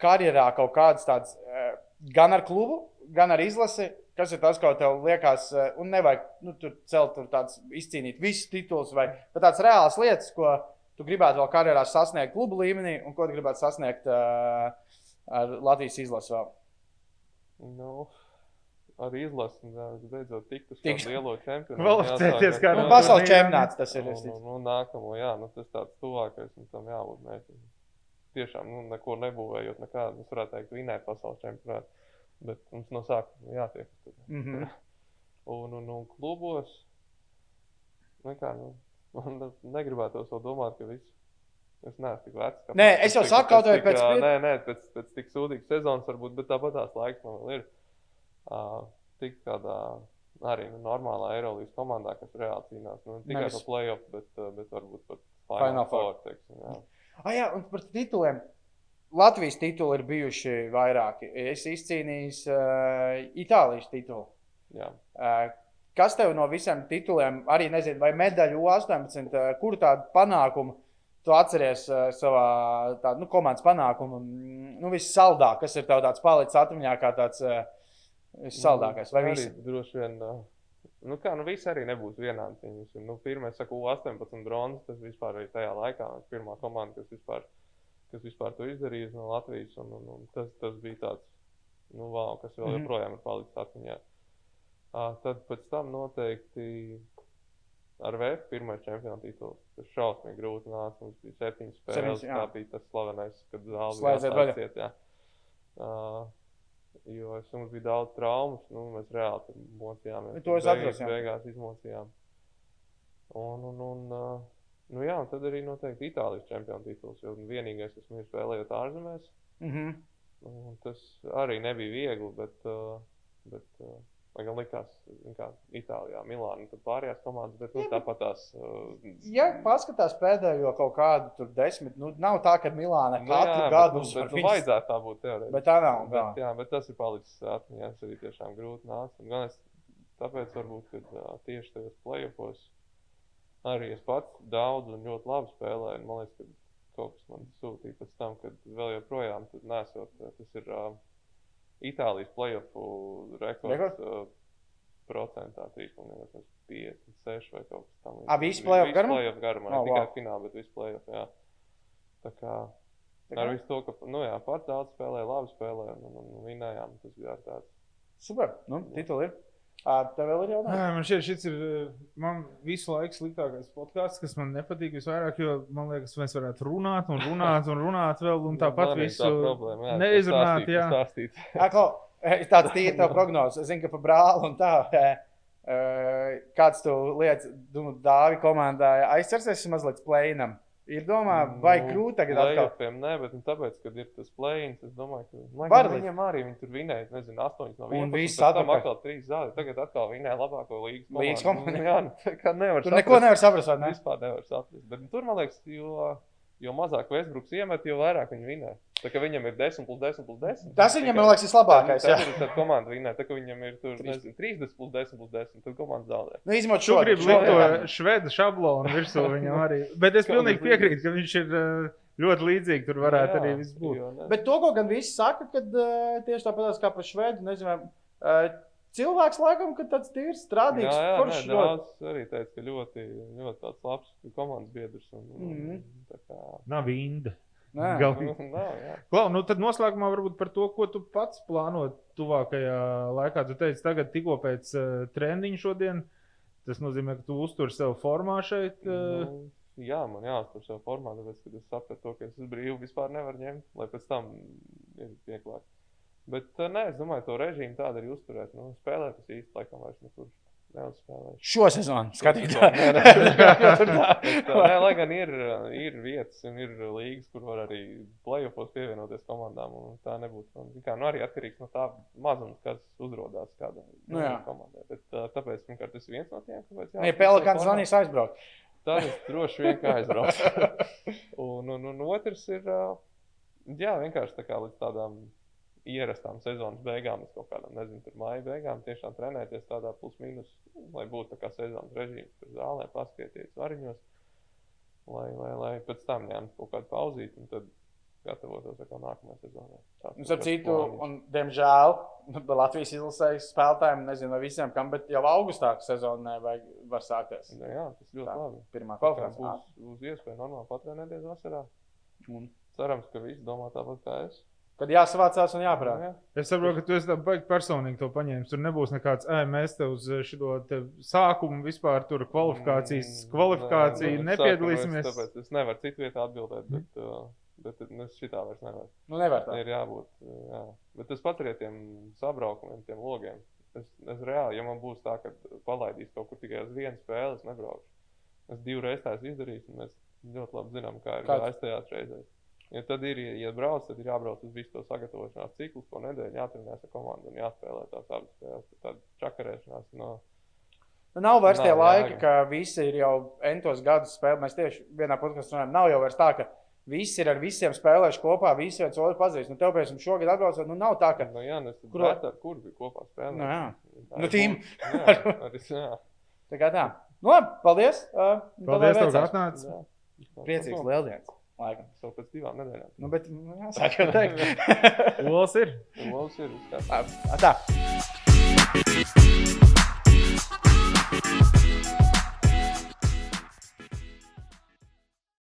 karjerā kaut kādas tādas, uh, gan ar klubu, gan ar izlasi. Kas ir tas, ko tev liekas, uh, un nevajag nu, tur celt, tur tāds izcīnīt visus titulus, vai bet tādas reālas lietas, ko tu gribētu vēl karjerā sasniegt klubu līmenī, un ko tu gribētu sasniegt uh, ar Latvijas izlasi vēl. Nu, arī izlases, beidzot, tiktu uz tādu lielo čempionu. Vēl atcerieties, kā Nu, pasaules čempionāts tas ir. Nu, nu, nu, nākamo, jā, nu, tas tāds tuvākais, un tam jābūt mērķim. Tiešām, nu, neko nebūvējot, nekādu, es varētu teikt, vinēt pasaules čempionātu, bet mums no sākuma jātiek. uz to. Mhm. Un, un, un klubos, nu, kā, nu, man negribētu to domāt, ka viss. Es neesmu tik vecs. kā Nē, es jau saku, kaut tik, pēc pie- Nē, nē, pēc, pēc tik sūdīgas sezonas varbūt, bet tāpat tās laiks man vēl ir. Uh, tik kādā arī nu, normālā Eirolandes komandā, kas reāli cīnās. Nu, tikai Nevis- par playoff, bet, bet varbūt. Teiksim, jā. Ah, jā, un par tituliem. Latvijas tituli ir bijuši vairāki. Es izcīnīju uh, Itālijas titulu. jā. Uh, kas tev no visiem tituliem, arī nezinu, vai medaļu U18, uh, kuru tādu panākumu tu atceries uh, savā tā, nu, komandas panākumu? Nu, viss saldāk, kas ir tev tāds palicis atmiņā, kā tāds uh, saldākais. Vai Nu, arī droši vien. Uh, Nu, kā, nu, visi arī nebūs vienādi. Viņus, nu, pirmā, saku, 18 bronzas. Tas vispār arī tajā laikā pirmā komanda, kas vispār, kas vispār to izdarīja no Latvijas. Un, un, un tas, tas bija tāds, nu, wow, kas vēl Mhm. joprojām ir palicis atmiņā. Uh, tad pēc tam noteikti ar VF pirmā čempionu titulu. Tas šausmīgi grūti nāca. Mums bija septiņas spēles. Septiņas. Tā bija tas slavenais, kad zāle ciet. jā. Uh, Jo es, mums bija daudz traumas, nu, mēs reāli mocījāmies. To es jā. Beigās izmocījām. Un, un, un, uh, nu, jā, un tad arī noteikti Itālijas čempionu tituls. Jo vienīgais, kas man ir spēlējot ārzemēs, Mm -hmm. un tas arī nebija viegli. Bet, uh, bet, uh, Lai gan likās, kā Itālijā, Milānā, tad pārējās komandas, bet nu, Jā, tāpat tās. Uh, Ja paskatās pēdējo kaut kādu tur desmit, nu, nav tā, ka Milāna nu, katru jā, gadu bet, nu, ar bet, nu, viņus- vajadzētu tā būt teorētiski. Bet tā nav. Bet, tā. jā, bet tas ir palicis atmiņā. Tas arī tiešām grūti. Un es tāpēc, varbūt, kad, tieši tajos plēsopos arī es pats daudz un ļoti labi spēlēju. Man liekas, ka kaut kas man sūtīja pēc tam, kad vēl joprojām nesot. uh, Tas ir uh, Itālijas plēsopu rekords. Uh, procentā 3,56 vai kaut kas tamlīdzīgs. Ā, visu play-off garumā? Play-off garumā, Oh, ne tikai wow. finālā, bet play-off. Jā. Tā kā Tā Ar visu to, ka nu, jā, pats daudz spēlēja, labi spēlēja un, un, un vinējām. Tas bija tāds. Super. Nu, tituli ir. Tev vēl ir jautājums? Nē, man šķiet, šis ir eh, man visu laiku sliktākais podkāsts, kas man nepatīk visvairāk, jo man liekas, mēs varētu runāt un runāt un runāt vēl, un tāpat visu tā problēma, jā, neizrunāt. Jā. stāstīt. Aklo, tāds tīri tev prognozes. Es zinu, ka par brāli un tā. e, e, Kāds tu lietas, nu, dāvi komandai aizcersies mazliet plēnam? Ir domā, vai grūti tagad atkal? Nē, bet nu, tāpēc, kad ir tas plēns, es domāju, ka Var viņiem arī viņi tur vinēja, nezinu, 8 no 11. Un viss atpakaļ. atkal 3 zāli. Tagad atkal vinēja labāko līgas Līgas komandu. komandu. Nu, Jā, nu, tā kā nevar Tur neko nevar saprast, vai ne? Vispār nevar saprast. Bet nu, tur, man liekas, jo, jo mazāk Westbrooks iemet, jo vairāk viņi vinē. Tā kā viņam ir 10 plus 10 plus 10. Tas viņam, man liekas, ir labākais. Tad, tad, tad komanda vinnē, tā kā viņam ir tur, nezinu, 30 plus 10 plus 10, tad komanda zaudē. Nu, izņemot šo šo- likt to švedu šablonu virsū viņam arī. Bet es pilnīgi piekrītu, ka viņš ir eh, ļoti līdzīgs. Tur varētu Jā, arī viss būt. jo. Bet to, ko gan visi saka, kad uh, tieši tāpat kā par švedu, nezinu, uh, cilvēks laikam, ka tāds tīrs strādīgs. Jā, jā, nē, ļoti. daudz arī teica, ka ļoti, ļoti tāds labs komandas biedrs. Un, Mhm. tā kā, Nav vinda. Galīgi. nu. Klau, nu tad noslēgumā varbūt par to, ko tu pats plāno tuvākajā laikā. Tu teici, tagad tikko pēc uh, treniņa šodien. Tas nozīmē, ka tu uztur sev formā šeit. Uh, Nu, jā, man jāuztur savu formātu, tāpēc, ka es sapratu, to, ka es uz brīvu vispār nevaru ņemt, lai pēc tam ir vieglāk. Bet, eh, nē, es domāju, to režīmu tādu arī uzturēt. Nu, spēlēt es īsti laikam vairs nekur neuzspēlēšu. Šo sezonu skatītāji. nē, uh, lai gan ir, uh, ir vietas un ir līgas, kur var arī plēsofos pievienoties komandām. Tā nebūtu. zini Kā, nu, arī atkarīgs no tā mazuma, kas uzrādās kādai Nu jā. komandai. Bet, uh, tāpēc, pirmkārt, tas ir viens no tiem, kāpēc. Ja Pelikāns zvanīs aizbraukt. Tad es droši vien aizbraucu. un, un, un otrs ir, uh, jā, vienkārši tā kā līdz tādām ierastām sezonas beigām, līdz kaut kādām, nezinu, tur māja beigām, tiešām trenēties tādā plus-minus, lai būtu tā kā sezonas režīms, tur zālē paskatieties variņos, lai, lai, lai pēc tam ņemtu kaut kādu pauzīti un tad gatavotos atkal nākamajai sezonai. Starp citu, un, diemžēl, nu, Latvijas izlasējas spēlētājiem, nezinu, vai visiem, kam, bet jau augustā sezonā vajag, var sākties. Nu, jā, tas ļoti Tā. labi. Pirmā Tā kā konference. Būs, būs iespēja normāli patrenēties vasarā. Un Cerams, ka visi domā tāpat kā es. Kad jāsavācās un jāprāt. Jā. Es saprotu, ka tu esi personīgi to paņēmis. Tur nebūs nekāds, ej, mēs te uz šo te sākumu vispār tur kvalifikācijas, Mm, kvalifikāciju nē, nu, nepiedalīsimies. Es, tāpēc es nevaru citu vietu atbildēt, bet, uh, bet es šitā vairs nevaru. Nu, nevar tā. Ir jābūt. uh, Jā. Bet tas pats arī ar tiem sabraukumiem, tiem logiem. Es, es reāli, ja man būs tā, ka palaidīs kaut kur tikai uz vienu spēli, es nebraukšu. Es divreiz tā esmu izdarījis, un mēs ļoti labi zinām, kā ir gājis tajās reizēs. Ja tad ir, ja brauc, tad ir jābrauc uz visu to sagatavošanās ciklu, ko nedēļu jāatrenēs ar komandu un jāspēlē tās abas spēles. Tad čakarēšanās no Nu, nav vairs tie Nav laiki, jēga. ka visi ir jau entos gadus spēlējuši. Mēs tieši vienā podkāstā runājam, nav jau vairs tā, ka visi ir ar visiem spēlējuši kopā, visi viens otru pazīst. Nu, tev, piemēram, šogad atbraucot, nu, nav tā, ka. Nu, jā, nu, es Kur- kur, ar kuru bija kopā spēlēt. Nu, jā. Tā Nu, tīm. Jā, arī, jā. Tā kā tā. Nu, labi, paldies. Uh, Paldies, ka jā. Priecīgs lieldienas. Laikam. Vēl pēc divām nedēļām. Nu, bet, nu, jāsāk jau teikt. Olas ir. Mums ir. Tā. tā.